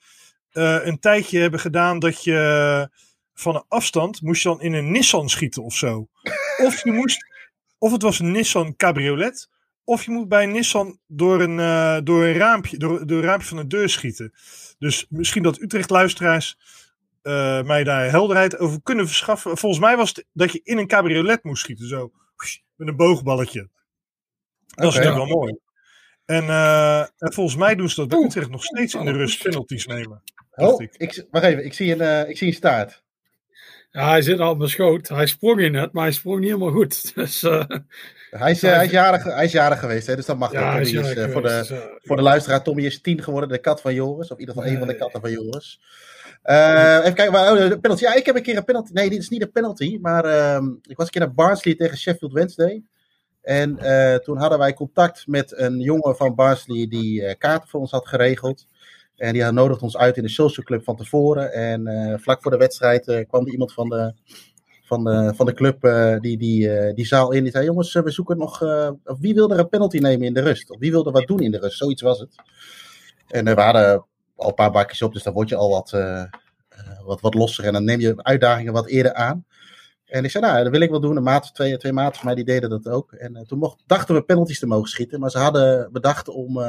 een tijdje hebben gedaan dat je van een afstand moest je dan in een Nissan schieten of zo. Of je moest, of het was een Nissan cabriolet, of je moet bij een Nissan door een, uh, door een raampje, door, door een raampje van de deur schieten. Dus misschien dat Utrecht-luisteraars uh, mij daar helderheid over kunnen verschaffen. Volgens mij was het dat je in een cabriolet moest schieten, zo met een boogballetje. Dat is natuurlijk wel mooi. En, uh, en, volgens mij doen ze dat bij Utrecht nog steeds in de rust penalties nemen. Oh, ik. ik. wacht even, ik zie een, ik zie een staart. Ja, hij zit al op mijn schoot. Hij sprong in het, maar hij sprong niet helemaal goed. Dus, uh, hij, is, uh, hij, is jarig, hij is jarig geweest, hè, dus dat mag ja, Tommy is, uh, voor, de, dus, voor de luisteraar, Tommy is tien geworden, de kat van Joris. Of in ieder geval nee. een van de katten van Joris. even kijken, waar, oh, de penalty. Ja, ik heb een keer een penalty. Nee, dit is niet een penalty, maar ehm, ik was een keer naar Barnsley tegen Sheffield Wednesday. En toen hadden wij contact met een jongen van Barnsley die kaarten voor ons had geregeld. En die nodigde ons uit in de social club van tevoren. En uh, vlak voor de wedstrijd uh, kwam er iemand van de, van de, van de club uh, die, die, die zaal in. Die zei: Jongens, we zoeken nog. wie wilde er een penalty nemen in de rust? Of wie wilde wat doen in de rust? Zoiets was het. En er waren al een paar bakjes op, dus dan word je al wat, wat, wat losser. En dan neem je uitdagingen wat eerder aan. En ik zei, nou, dat wil ik wel doen. Een maat, twee, twee maten van mij die deden dat ook. En toen mocht, dachten we penalties te mogen schieten. Maar ze hadden bedacht om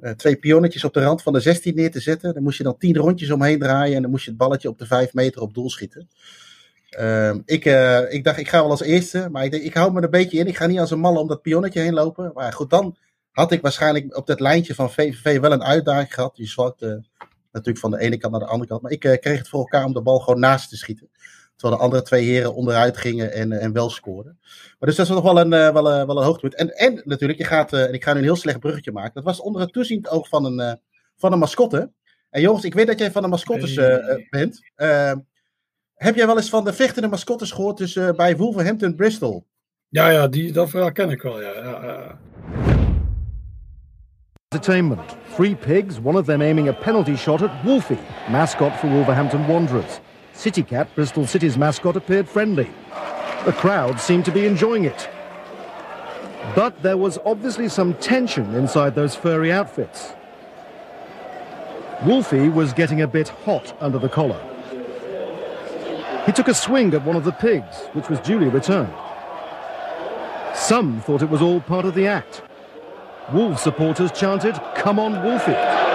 uh, twee pionnetjes op de rand van de 16 neer te zetten. Dan moest je dan 10 rondjes omheen draaien en dan moest je het balletje op de 5 meter op doel schieten. Uh, ik, uh, ik dacht, ik ga wel als eerste, maar ik, ik hou me een beetje in. Ik ga niet als een malle om dat pionnetje heen lopen. Maar goed, dan had ik waarschijnlijk op dat lijntje van VVV wel een uitdaging gehad. Je zwakte natuurlijk van de ene kant naar de andere kant. Maar ik uh, kreeg het voor elkaar om de bal gewoon naast te schieten. Terwijl de andere twee heren onderuit gingen en, en wel scoorden. Maar dus dat is nog wel een, uh, wel, uh, wel een hoogtepunt. En, en natuurlijk, je gaat, uh, en ik ga nu een heel slecht bruggetje maken. Dat was onder het toeziend oog van een, van een mascotte. En jongens, ik weet dat jij van de mascottes bent. heb jij wel eens van de vechtende mascottes gehoord tussen, bij Wolverhampton Bristol? Ja, ja, die, dat verhaal ken ik wel, ja. ja, ja. Entertainment. Three pigs, one of them aiming a penalty shot at Wolfie, mascot for Wolverhampton Wanderers. City Cat, Bristol City's mascot, appeared friendly. The crowd seemed to be enjoying it. But there was obviously some tension inside those furry outfits. Wolfie was getting a bit hot under the collar. He took a swing at one of the pigs, which was duly returned. Some thought it was all part of the act. Wolves supporters chanted, Come on, Wolfie!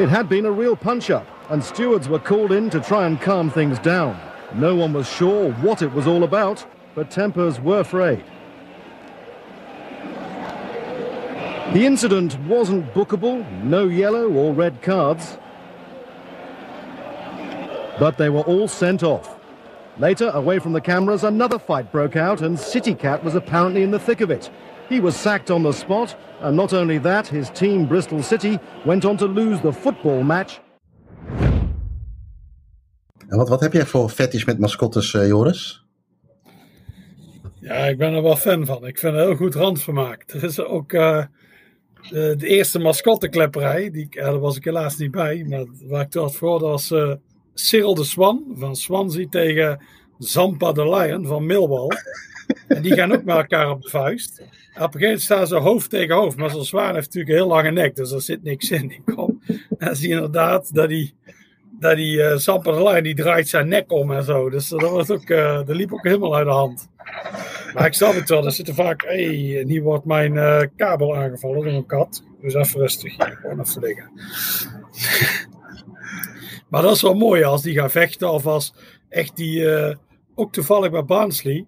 It had been a real punch-up, and stewards were called in to try and calm things down. No one was sure what it was all about, but tempers were frayed. The incident wasn't bookable, no yellow or red cards, but they were all sent off. Later, away from the cameras, another fight broke out and City Cat was apparently in the thick of it. He was sacked on the spot, and not only that, his team, Bristol City, went on to lose the football match. En wat, wat heb jij voor fetish met mascottes, uh, Joris? Ja, ik ben er wel fan van. Ik vind het heel goed randvermaak. Er is ook uh, de, de, eerste mascotteklepperij, die, uh, daar was ik helaas niet bij, maar waar ik toen had voor, dat was uh, Cyril de Swan van Swansea tegen Zampa de Lion van Millwall. En die gaan ook met elkaar op de vuist. op een gegeven moment staan ze hoofd tegen hoofd. Maar zo'n zwaan heeft natuurlijk een heel lange nek. Dus er zit niks in. En dan zie je inderdaad dat die, dat die uh, die draait zijn nek om en zo. Dus dat, was ook, uh, dat liep ook helemaal uit de hand. Maar ik snap het wel. Er zitten vaak... Hey, hier wordt mijn kabel aangevallen door een kat. Dus even rustig hier. Gewoon even liggen. maar dat is wel mooi als die gaan vechten. Of als echt die... ook toevallig bij Barnsley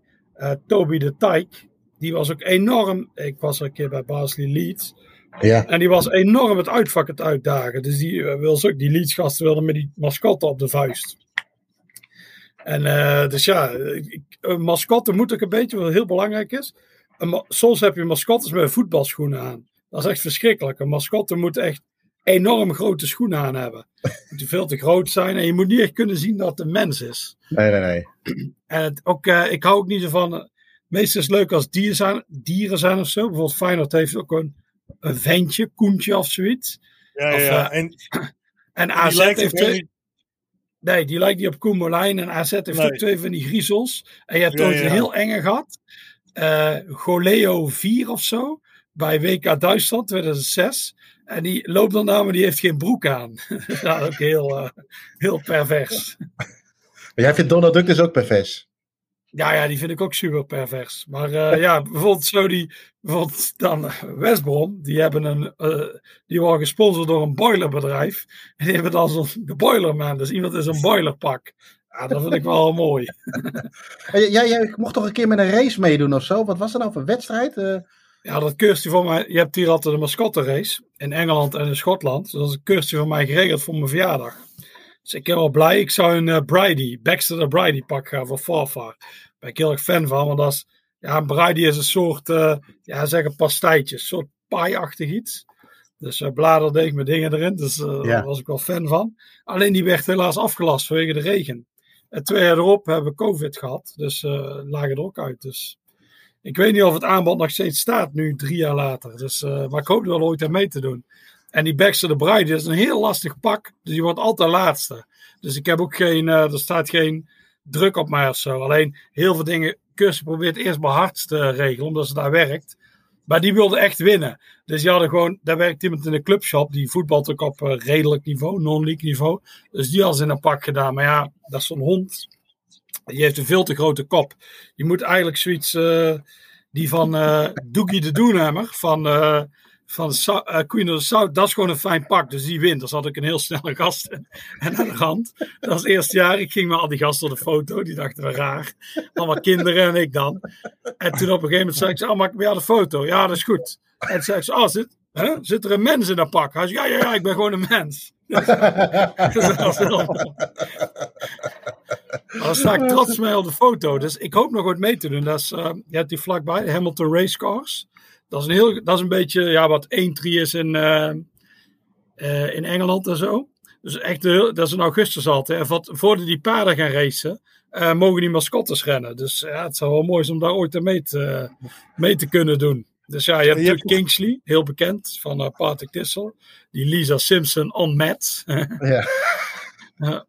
Toby de Tijk, die was ook enorm. Ik was er een keer bij Barnsley Leeds. Ja. En die was enorm het uitvak het uitdagen. Dus die, uh, wil ook, die Leeds-gasten wilden met die mascotte op de vuist. En uh, dus ja, een mascotte moet ook een beetje, wat heel belangrijk is. Een, soms heb je mascottes met voetbalschoenen aan. Dat is echt verschrikkelijk. Een mascotte moet echt enorm grote schoenen aan hebben. Moet veel te groot zijn en je moet niet echt kunnen zien dat het een mens is. Nee, nee, nee. En het, ook, uh, ik hou ook niet zo van. Uh, meestal is het leuk als dieren zijn, dieren zijn of zo. Bijvoorbeeld Feyenoord heeft ook een, een ventje, Koentje of zoiets. Ja, of, ja. Uh, en, en AZ heeft twee. Nee, die lijkt niet op Koen Molijn. En AZ heeft Nee. ook twee van die griezels. En je hebt Ja, ooit ja. een heel enge gehad. Eh Goleo 4 of zo. Bij WK Duitsland 2006. En die loopt dan naar, maar die heeft geen broek aan. ja, ook heel, eh, heel pervers. Maar jij vindt Donald Duck dus ook pervers? Ja, ja, die vind ik ook super pervers. Maar eh, ja, bijvoorbeeld zo die, bijvoorbeeld dan eh, die hebben een, eh, die worden gesponsord door een boilerbedrijf. En die hebben dan zo'n de boilerman, dus iemand in zo'n boilerpak. Ja, dat vind ik wel mooi. Jij, jij, mocht toch een keer met een race meedoen of zo? Wat was dat nou voor een wedstrijd? Eh, Ja, dat keurtje van mij, je hebt hier altijd een mascotte race in Engeland en in Schotland. Dus dat is een keurtje van mij geregeld voor mijn verjaardag. Dus ik ben wel blij. Ik zou een uh, Bridie, Baxter de Bridie pak gaan voor Farfar. Daar ben ik heel erg fan van, want dat is, ja, een Bridie is een soort, uh, ja, zeggen pastijtje, een soort pie-achtig iets. Dus uh, bladerdeeg met dingen erin, dus uh, Ja. daar was ik wel fan van. Alleen die werd helaas afgelast vanwege de regen. En twee jaar erop hebben we COVID gehad, dus lagen er ook uit. Dus ik weet niet of het aanbod nog steeds staat nu, drie jaar later. Dus, uh, maar ik hoop wel ooit aan mee te doen. En die Baxter de Bride is een heel lastig pak. Dus die wordt altijd laatste. Dus ik heb ook geen, uh, er staat geen druk op mij of zo. Alleen heel veel dingen, Kursen probeert eerst maar hard te regelen, omdat ze daar werkt. Maar die wilde echt winnen. Dus die hadden gewoon, daar werkt iemand in de clubshop, die voetbalt ook op uh, redelijk niveau, non-league niveau. Dus die had ze in een pak gedaan. Maar ja, dat is zo'n hond. Die heeft een veel te grote kop. Je moet eigenlijk zoiets, uh, die van uh, Doogie de Doenhammer, van, uh, van uh, Queen of South, dat is gewoon een fijn pak. Dus die wint. Daar zat ik een heel snelle gast. En aan de rand. Dat was het eerste jaar. Ik ging met al die gasten op de foto. Die dachten we raar. Allemaal kinderen en ik dan. En toen op een gegeven moment zei ik ze, oh, maak bij jou de foto. Ja, dat is goed. En toen zei ik ze, oh, zit, hè? zit er een mens in dat pak? Hij zei, ja, ja, ja, ik ben gewoon een mens. Dus, dat was heel... Dan sta ik trots mee op de foto. Dus ik hoop nog wat mee te doen. Dat is, uh, je hebt die vlakbij, de Hamilton Racecars. Dat is een, heel, dat is een beetje ja, wat 1-3 is in, uh, uh, in Engeland en zo. Dus echt, heel, dat is in augustus altijd. En wat, voordat die paarden gaan racen, mogen die mascottes rennen. Dus ja, het zou wel mooi zijn om daar ooit mee te, mee te kunnen doen. Dus ja, je hebt natuurlijk Kingsley, heel bekend, van uh, Patrick. Die Lisa Simpson on ja.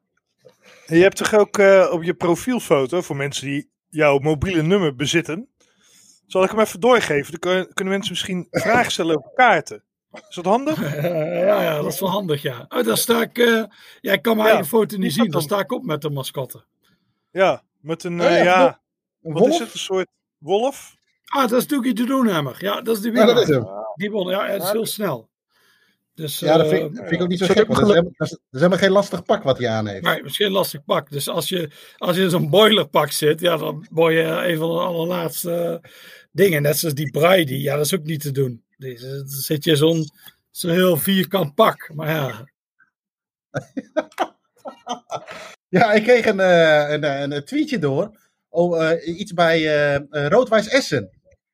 En je hebt toch ook uh, op je profielfoto, voor mensen die jouw mobiele nummer bezitten. Zal ik hem even doorgeven? Dan kunnen mensen misschien vragen stellen over kaarten. Is dat handig? ja, ja, dat is wel handig, ja. Oh, daar sta ik, uh, ja, ik kan mijn ja, eigen foto niet zien. Daar sta ik op met de mascotte. Ja, met een, uh, oh, ja, ja een wat is het, een soort wolf? Ah, dat is Dookie de Doenhammer. Ja, dat is de winnaar. Ja, dat is hem. Die won, ja, het is heel snel. Dus, ja, dat vind, ik, vind ik ook niet zo gek. Want dat, is helemaal, dat is helemaal geen lastig pak wat hij aan heeft. Nee, misschien een lastig pak. Dus als je, als je in zo'n boilerpak zit, ja, dan word je een van de allerlaatste dingen. Net zoals die Brady, ja, dat is ook niet te doen. Deze, dan zit je zo'n zo'n heel vierkant pak. Maar ja. ja, ik kreeg een, uh, een, een, tweetje door. Oh, uh, iets bij uh, Roodwijs Essen.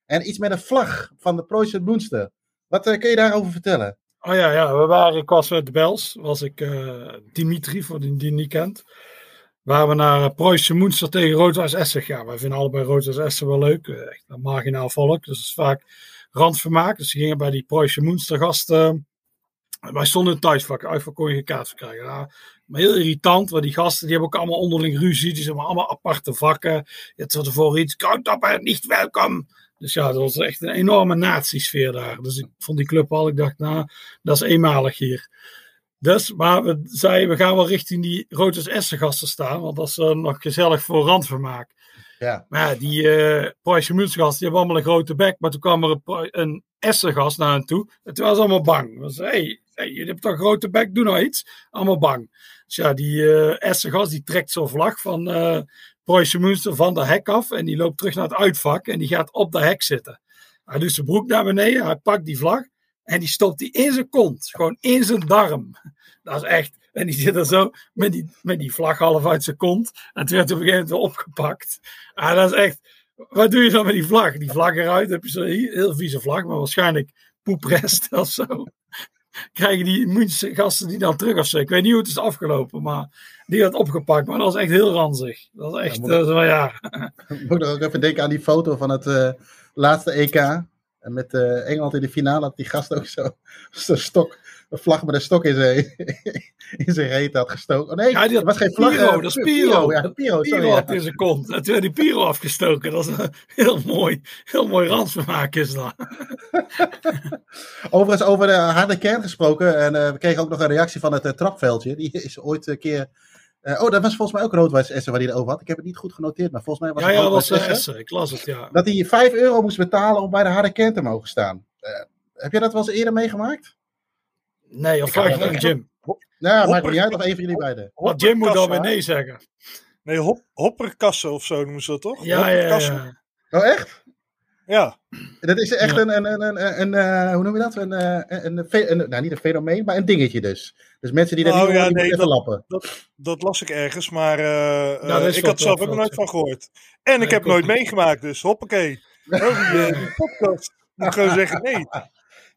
En iets met een vlag van de Preußen Moenster. Wat kun je daarover vertellen? Oh ja, ja, we waren, ik was met de Bels, was ik uh, Dimitri, voor die die niet kent. Waar we naar uh, Preußen Moenster tegen Roodwijs Essen gaan. Wij vinden allebei Roodwijs Essen wel leuk. Uh, echt een marginaal volk, dus dat is vaak randvermaak. Dus we gingen bij die Preußen Moenster gasten. wij stonden in thuisvak, uitvak kon je geen kaart krijgen. Maar heel irritant, want die gasten die hebben ook allemaal onderling ruzie. Die zijn allemaal aparte vakken. Het was ervoor iets, koud niet welkom. Dus ja, dat was echt een enorme nazi-sfeer daar. Dus ik vond die club al, ik dacht, nou, dat is eenmalig hier. Dus, maar we zeiden, we gaan wel richting die Rotes Essen gasten staan, want dat is uh, nog gezellig voor randvermaak. Ja. Maar ja, die uh, Pruisje Münstergast, die hebben allemaal een grote bek, maar toen kwam er een, een Essen-gast naar hen toe. En toen was allemaal bang. We zeiden, hey, hey, jullie hebben toch een grote bek, doe nou iets. Allemaal bang. Dus ja, die uh, Essen-gast, die trekt zo'n vlag van... Uh, Preußen Münster van de hek af en die loopt terug naar het uitvak en die gaat op de hek zitten. Hij doet zijn broek naar beneden, hij pakt die vlag en die stopt die in zijn kont, gewoon in zijn darm. Dat is echt, En die zit er zo met die, met die vlag half uit zijn kont. En toen werd op een gegeven moment weer opgepakt. Ah, dat is echt. Wat doe je dan met die vlag? Die vlag eruit, heb je zo'n heel vieze vlag, maar waarschijnlijk poeprest of zo. Krijgen die gasten die dan terug of zo. Ik weet niet hoe het is afgelopen, maar die werd opgepakt. Maar dat was echt heel ranzig. Dat was echt, moet- eh, zo, ja. Moet ik ook even denken aan die foto van het eh, laatste EK. En met eh, Engeland in de finale had die gast ook zo zo'n stok, een vlag met een stok in zijn, in zijn reet had gestoken. Oh nee, Ja, het was geen vlag. Piro, eh, dat is Piro. Ja, Piro, sorry. Piro had in zijn kont. En toen werd die Piro afgestoken. Dat is een heel mooi, heel mooi randvermaak is dat. Overigens over de harde kern gesproken. En eh, we kregen ook nog een reactie van het eh, trapveldje. Die is ooit een keer... oh, dat was volgens mij ook Roodwijs Essen waar hij het over had. Ik heb het niet goed genoteerd, maar volgens mij was Ja, het ja, dat was Essen. Ik las het, ja. Dat hij 5 euro moest betalen om bij de harde kern te mogen staan. Heb jij dat wel eens eerder meegemaakt? Nee, of vraag aan Jim. Nou, maakt Hopper- me niet uit of een van jullie beiden. Maar Jim moet dan weer nee zeggen. Nee, hop, hopperkassen of zo noemen ze dat toch? Ja, ja, Hopperkassen. ja. Oh, echt? Ja. Dat is echt Ja. een, een, een, een, een, eh, hoe noem je dat? Een, eh, een, een, nou, niet een fenomeen, maar een dingetje dus. Dus mensen die daar Oh, niet ja, nee, lappen. Dat las ik ergens, maar eh, is ik had er zelf ook nooit ja. van gehoord. En ik heb nooit meegemaakt, dus hoppakee. Oh, die, die podcast. Moet ik gewoon zeggen, nee.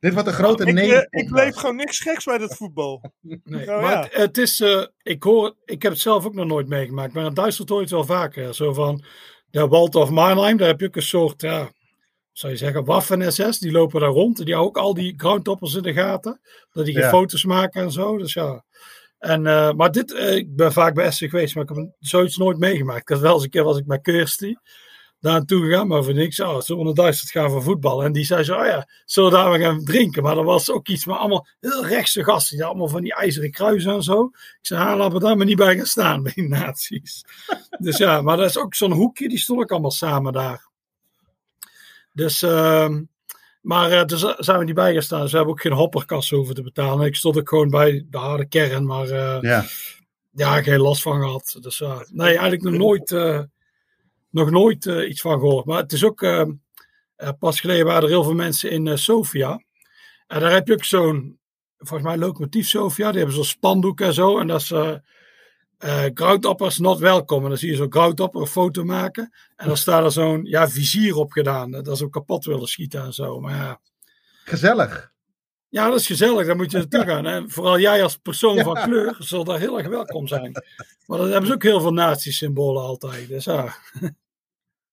Dit wordt een grote Ik, nee. ik bleef gewoon niks geks bij dat voetbal. Nee, maar ja. het, het is, eh, ik hoor, ik heb het zelf ook nog nooit meegemaakt, maar in Duitsland hoor je het wel vaker. Zo van, de Waldorf Mannheim, daar heb je ook een soort, ja, zou je zeggen, Waffen-SS, die lopen daar rond. En die houden ook al die groundtoppers in de gaten, dat die geen Ja. foto's maken en zo. Dus ja. En, eh, maar dit, eh, ik ben vaak bij Essen geweest, maar ik heb zoiets nooit meegemaakt. Ik had wel eens een keer was ik met Kirsty daar naartoe gegaan, maar van niks, oh, zullen we naar Duitsland gaan voor voetbal? En die zei zo, oh ja, zullen we daar weer gaan drinken? Maar er was ook iets, maar allemaal heel rechtse gasten, die allemaal van die ijzeren kruisen en zo. Ik zei, ah, laten we daar maar niet bij gaan staan, bij die nazi's. dus ja, maar dat is ook zo'n hoekje, die stond ook allemaal samen daar. Dus, ehm, maar eh dus zijn we niet bij gaan staan. Dus we hebben ook geen hopperkassen hoeven te betalen. Ik stond ook gewoon bij de harde kern, maar eh, Ja. ja, geen last van gehad. Dus nee, eigenlijk nog nooit, eh, nog nooit eh, iets van gehoord. Maar het is ook, eh, eh, pas geleden waren er heel veel mensen in Sofia. En daar heb je ook zo'n, volgens mij locomotief Sofia, die hebben zo'n spandoek en zo. En dat is eh groutappers not welcome. En dan zie je zo'n groutapper een foto maken. En dan staat er zo'n ja, vizier op gedaan. Dat ze ook kapot willen schieten en zo. Maar ja, Gezellig. ja, dat is gezellig, daar moet je naartoe gaan. Vooral jij als persoon Ja. van kleur zal daar heel erg welkom zijn. Maar dan hebben ze ook heel veel nazi-symbolen altijd. Dus ja,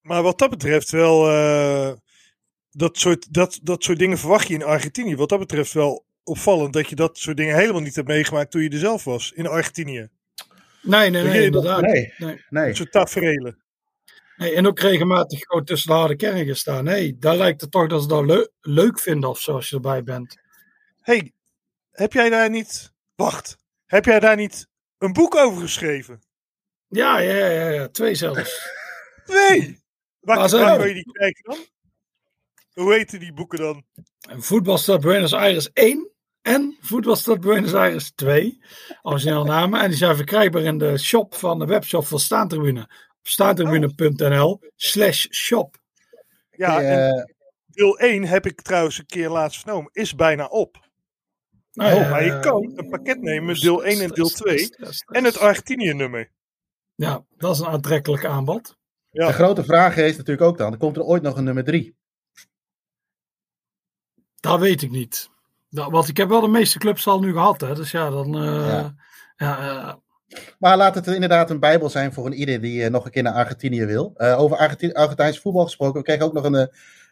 Maar wat dat betreft wel, eh, dat, soort, dat, dat soort dingen verwacht je in Argentinië. Wat dat betreft wel opvallend dat je dat soort dingen helemaal niet hebt meegemaakt toen je er zelf was in Argentinië. nee, nee, nee, inderdaad. Nee. Nee. Nee. Dat soort tafereelen. Nee, en ook regelmatig gewoon tussen de harde kernen gestaan. Nee, daar lijkt het toch dat ze dat leu- leuk vinden of zo als je erbij bent. hey, heb jij daar niet... Wacht, heb jij daar niet een boek over geschreven? Ja, ja, ja, ja, twee zelfs. Nee! Waar, kun je die kijken dan? Hoe heten die boeken dan? Voetbalstad Buenos Aires 1 en Voetbalstad Buenos Aires 2. Origineel namen. En die zijn verkrijgbaar in de shop van de webshop van Staantribune. Op staantribune.nl slash shop. Ja, Eh, en deel 1 heb ik trouwens een keer laatst vernomen. Is bijna op. Nou Oh, maar je kan een pakket nemen, deel 1 en deel stress, 2. stress, stress. En het Argentinië nummer. Ja, dat is een aantrekkelijk aanbod. Ja. De grote vraag is natuurlijk ook dan, komt er ooit nog een nummer drie? Dat weet ik niet. Dat, want ik heb wel de meeste clubs al nu gehad. Hè, dus ja, dan... eh, Ja. ja, eh, Maar laat het inderdaad een bijbel zijn voor een ieder die eh, nog een keer naar Argentinië wil. Eh, over Argenti- Argentijns voetbal gesproken, we kregen ook nog een, eh,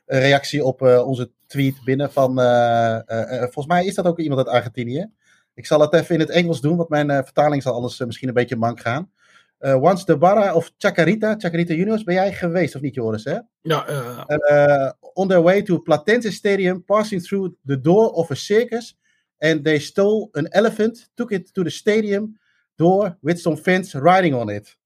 een reactie op eh, onze tweet binnen van, eh, eh, eh, volgens mij is dat ook iemand uit Argentinië. Ik zal het even in het Engels doen, want mijn eh, vertaling zal eh, misschien een beetje mank gaan. Eh, once the Barra of Chacarita, Chacarita Juniors, ben jij geweest of niet Joris? Hè? ja, eh, uh, on their way to Platense Stadium, passing through the door of a circus, and they stole an elephant, took it to the stadium door with some fans riding on it.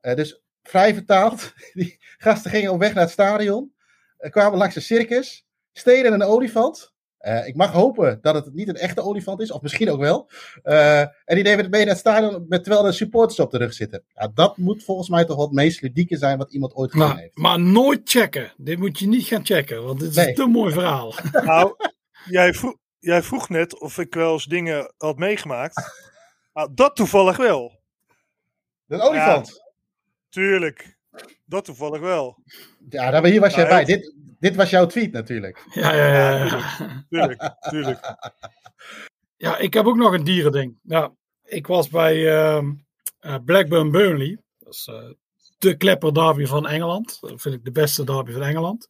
Dus vrij vertaald, die gasten gingen op weg naar het stadion, kwamen langs een circus, steden een olifant. Uh, ik mag hopen dat het niet een echte olifant is, of misschien ook wel. Uh, en die nemen het mee naar het stadion met, terwijl er supporters op de rug zitten. Ja, dat moet volgens mij toch wat het meest ludieke zijn wat iemand ooit gedaan heeft. maar nooit checken. Dit moet je niet gaan checken, want dit is Nee. een te mooi verhaal. Nou, jij vroeg, jij vroeg net of ik wel eens dingen had meegemaakt. Ah, dat toevallig wel. Een olifant. Tuurlijk. Dat toevallig wel. Ja, daar, hier was jij Nou, bij. Dit, dit was jouw tweet natuurlijk. Ja, ja, ja, ja. Tuurlijk, tuurlijk. Ja, ik heb ook nog een dierending. Ja, ik was bij ehm, eh, Blackburn Burnley. Dat is eh, de klepper derby van Engeland. Dat vind ik de beste derby van Engeland.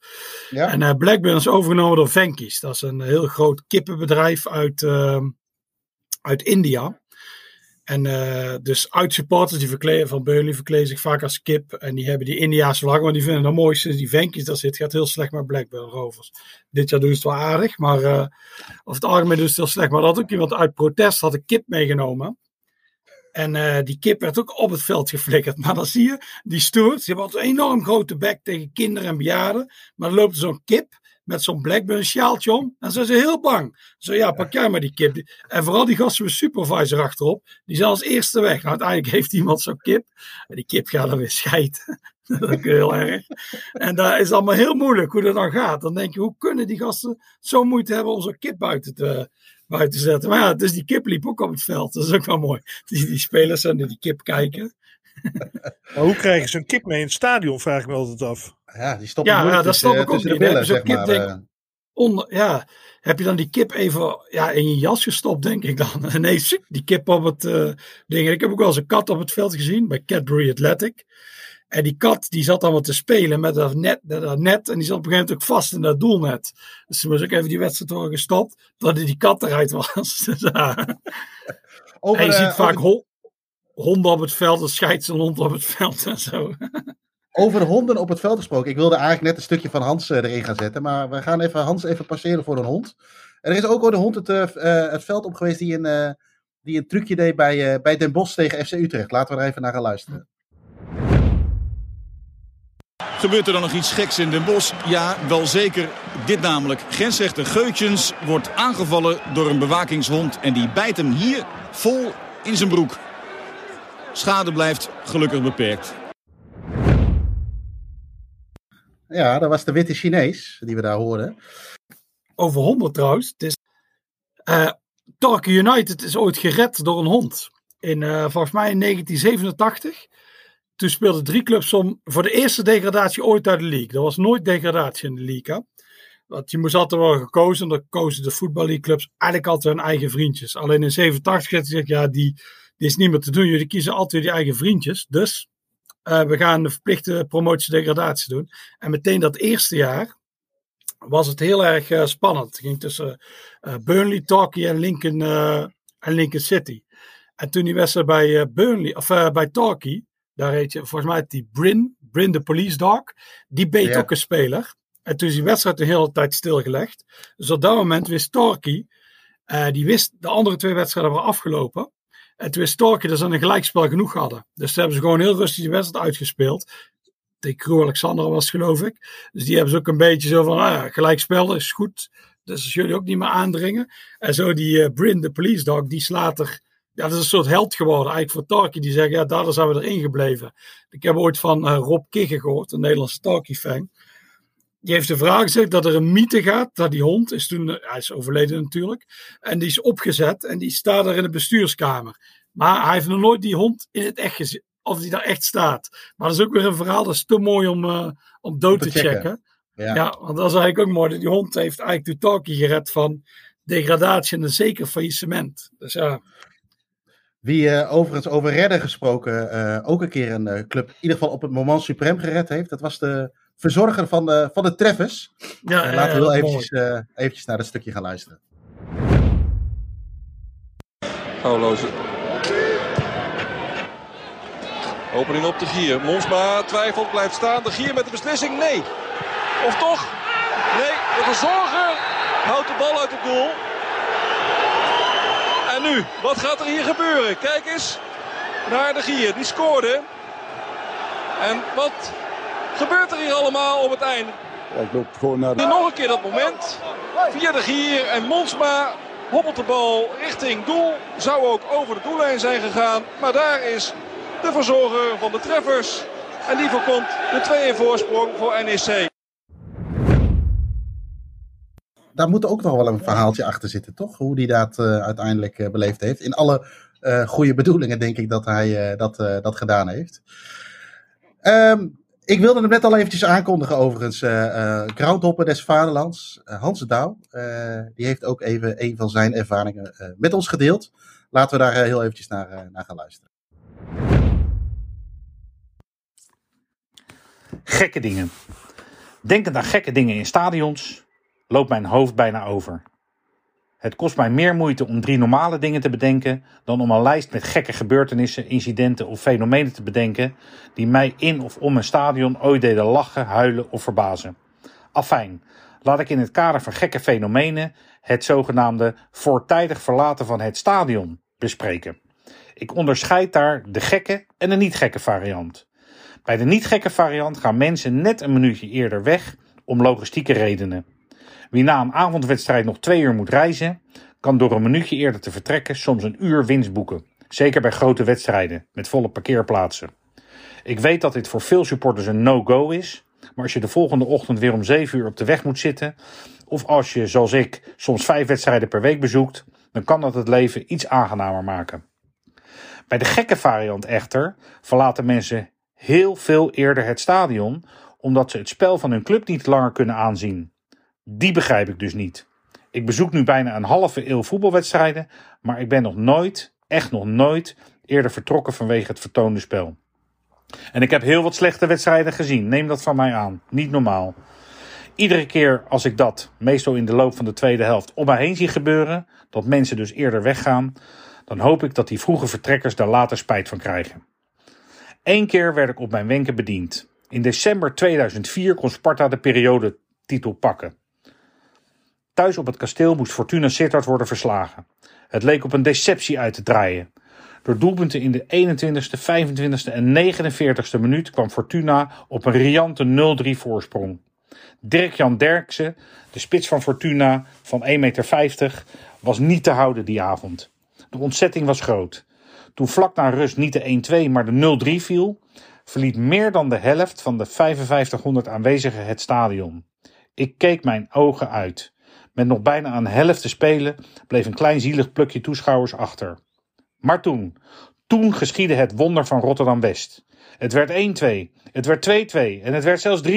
Ja? En eh, Blackburn is overgenomen door Venkies. Dat is een heel groot kippenbedrijf uit, ehm, uit India. En eh, dus uitsupporters die verkleden, van Burnley verkleden zich vaak als kip. En die hebben die Indiaanse vlag, want die vinden het mooiste. Die Venkies, daar zit, gaat heel slecht met Blackburn Rovers. Dit jaar doen ze het wel aardig, maar eh over het algemeen doen ze het heel slecht. Maar dat had ook iemand uit protest had een kip meegenomen. En eh, die kip werd ook op het veld geflikkerd. Maar dan zie je, die stoert. Die hebben een enorm grote bek tegen kinderen en bejaarden. Maar dan loopt zo'n kip met zo'n Blackburn sjaaltje om. En zijn ze heel bang. Zo ja, pak jij maar die kip. En vooral die gasten met supervisor achterop. Die zijn als eerste weg. Nou, uiteindelijk heeft iemand zo'n kip. En die kip gaat dan weer scheiden. dat is heel erg. En daar is allemaal heel moeilijk hoe dat dan gaat. Dan denk je, hoe kunnen die gasten zo moeite hebben om zo'n kip buiten te, buiten te zetten. Maar ja, dus die kip liep ook op het veld. Dat is ook wel mooi. Die, die spelers zijn naar die kip kijken. Maar hoe krijgen ze een kip mee in het stadion, vraag ik me altijd af. Ja, die stoppen Ja, ja, dat tussen, snap ik ook niet. billen, Dan zeg ze maar. kip, eh. Onder, ja, heb je dan die kip even ja, in je jas gestopt, denk ik dan. Nee, die kip op het eh, ding. Ik heb ook wel eens een kat op het veld gezien bij Cadbury Athletic. En die kat die zat dan wat te spelen met dat net, dat net. En die zat op een gegeven moment ook vast in dat doelnet. Dus toen moest ook even die wedstrijd worden gestopt. Dat die kat eruit was. Dus, ja. over, en je eh, ziet vaak over, hon- honden op het veld. Dan scheidt een hond op het veld en zo. over honden op het veld gesproken. Ik wilde eigenlijk net een stukje van Hans eh, erin gaan zetten. Maar we gaan even Hans even passeren voor een hond. En er is ook ooit een hond het, eh, eh, het veld op geweest die een, eh, die een trucje deed bij, eh, bij Den Bosch tegen FC Utrecht. Laten we er even naar gaan luisteren. Gebeurt er dan nog iets geks in Den Bosch? Ja, wel zeker. Dit namelijk. Grensrechter Geutjens wordt aangevallen door een bewakingshond. En die bijt hem hier vol in zijn broek. Schade blijft gelukkig beperkt. Ja, dat was de witte Chinees die we daar hoorden. over honden trouwens. Het is, eh Torquay United is ooit gered door een hond. In, eh, volgens mij in 1987. Toen speelden drie clubs om voor de eerste degradatie ooit uit de league. Er was nooit degradatie in de league. Hè? Want je moest altijd worden gekozen. En dan kozen de voetballeagueclubs eigenlijk altijd hun eigen vriendjes. Alleen in 87 werd gezegd, ja, die, die is niet meer te doen. Jullie kiezen altijd je eigen vriendjes. Dus eh, we gaan de verplichte promotie-degradatie doen. En meteen dat eerste jaar was het heel erg eh, spannend. Het ging tussen eh, Burnley, Torquay en Lincoln, en Lincoln City. En toen die wedstrijd bij Burnley, of bij Torquay, daar heet je, volgens mij die Brin, Brin de police dog, die beet ook een speler. En toen is die wedstrijd de hele tijd stilgelegd. Dus op dat moment wist Torquay, die wist de andere twee wedstrijden waren afgelopen. En toen Torquay dat ze een gelijkspel genoeg hadden. Dus toen hebben ze gewoon heel rustig die wedstrijd uitgespeeld. Tegen Crew Alexander was geloof ik. Dus die hebben ze ook een beetje zo van, ah ja, gelijkspel is goed. Dus als jullie ook niet meer aandringen. En zo die eh, Brin, de police dog, die slaat er... Ja, dat is een soort held geworden eigenlijk voor Tarky. Die zeggen, ja, daardoor zijn we erin gebleven. Ik heb ooit van eh, Rob Kigge gehoord, een Nederlandse Tarky-fan. Die heeft de vraag gezegd dat er een mythe gaat. Dat die hond is toen, eh, hij is overleden natuurlijk. En die is opgezet en die staat er in de bestuurskamer. Maar hij heeft nog nooit die hond in het echt gezien. Of die daar echt staat. Maar dat is ook weer een verhaal, dat is te mooi om, eh, om dood Om te te checken. checken. Ja. Ja. want dat is eigenlijk ook mooi. Die hond heeft eigenlijk Tutarki gered van degradatie en een zeker faillissement. Dus ja, Wie eh, overigens over redden gesproken ook een keer een club in ieder geval op het moment suprem gered heeft. Dat was de verzorger van de, van de Treffers. ja En laten we is eventjes, eh, eventjes naar dat stukje gaan luisteren. Gouwloze. Opening op de Gier. Monsma twijfelt, blijft staan. De Gier met de beslissing. Nee. Of toch? Nee, de verzorger houdt de bal uit het doel. En nu, wat gaat er hier gebeuren? Kijk eens naar de Gier. Die scoorde. En wat gebeurt er hier allemaal op het einde? Ja, ik loop gewoon naar nog een keer dat moment. Via de Gier en Monsma hobbelt de bal richting doel. Zou ook over de doellijn zijn gegaan. Maar daar is de verzorger van de treffers. En die voorkomt de 2-1 voorsprong voor NEC. daar moet ook nog wel een verhaaltje achter zitten, toch? Hoe hij dat uiteindelijk beleefd heeft. In alle goede bedoelingen denk ik dat hij dat, dat gedaan heeft. Um, ik wilde hem net al eventjes aankondigen overigens. Uh, Groundhopper des Vaderlands, uh, Hans Douw, die heeft ook even een van zijn ervaringen met ons gedeeld. Laten we daar heel eventjes naar, naar gaan luisteren. Gekke dingen. Denkend aan gekke dingen in stadions, loopt mijn hoofd bijna over. Het kost mij meer moeite om drie normale dingen te bedenken dan om een lijst met gekke gebeurtenissen, incidenten of fenomenen te bedenken die mij in of om een stadion ooit deden lachen, huilen of verbazen. Afijn, laat ik in het kader van gekke fenomenen het zogenaamde voortijdig verlaten van het stadion bespreken. Ik onderscheid daar de gekke en de niet gekke variant. Bij de niet gekke variant gaan mensen net een minuutje eerder weg om logistieke redenen. Wie na een avondwedstrijd nog twee uur moet reizen, kan door een minuutje eerder te vertrekken soms een uur winst boeken. Zeker bij grote wedstrijden met volle parkeerplaatsen. Ik weet dat dit voor veel supporters een no-go is, maar als je de volgende ochtend weer om 7 uur op de weg moet zitten, of als je, zoals ik, soms vijf wedstrijden per week bezoekt, dan kan dat het leven iets aangenamer maken. Bij de gekke variant echter verlaten mensen heel veel eerder het stadion, omdat ze het spel van hun club niet langer kunnen aanzien. Die begrijp ik dus niet. Ik bezoek nu bijna een halve eeuw voetbalwedstrijden, maar ik ben nog nooit, echt nog nooit, eerder vertrokken vanwege het vertoonde spel. En ik heb heel wat slechte wedstrijden gezien, neem dat van mij aan. Niet normaal. Iedere keer als ik dat, meestal in de loop van de tweede helft, om mij heen zie gebeuren, dat mensen dus eerder weggaan, dan hoop ik dat die vroege vertrekkers daar later spijt van krijgen. Eén keer werd ik op mijn wenken bediend. In december 2004 kon Sparta de periodetitel pakken. Thuis op het kasteel moest Fortuna Sittard worden verslagen. Het leek op een deceptie uit te draaien. Door doelpunten in de 21ste, 25ste en 49ste minuut kwam Fortuna op een riante 0-3 voorsprong. Dirk-Jan Derksen, de spits van Fortuna van 1,50 meter, was niet te houden die avond. De ontzetting was groot. Toen vlak na rust niet de 1-2 maar de 0-3 viel, verliet meer dan de helft van de 5500 aanwezigen het stadion. Ik keek mijn ogen uit. Met nog bijna een helft te spelen bleef een klein zielig plukje toeschouwers achter. Maar toen, toen geschiedde het wonder van Rotterdam-West. Het werd 1-2, het werd 2-2 en het werd zelfs 3-3.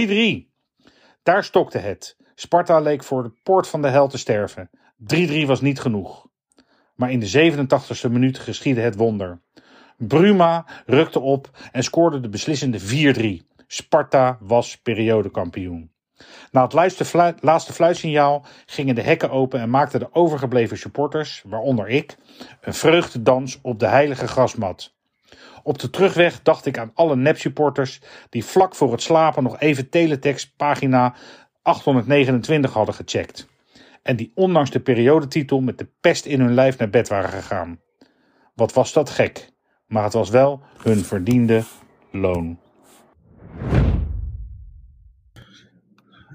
Daar stokte het. Sparta leek voor de poort van de hel te sterven. 3-3 was niet genoeg. Maar in de 87e minuut geschiedde het wonder. Bruma rukte op en scoorde de beslissende 4-3. Sparta was periodekampioen. Na het laatste fluitsignaal gingen de hekken open en maakten de overgebleven supporters, waaronder ik, een vreugdedans op de heilige grasmat. Op de terugweg dacht ik aan alle nepsupporters die vlak voor het slapen nog even teletext pagina 829 hadden gecheckt. En die ondanks de periodetitel met de pest in hun lijf naar bed waren gegaan. Wat was dat gek, maar het was wel hun verdiende loon.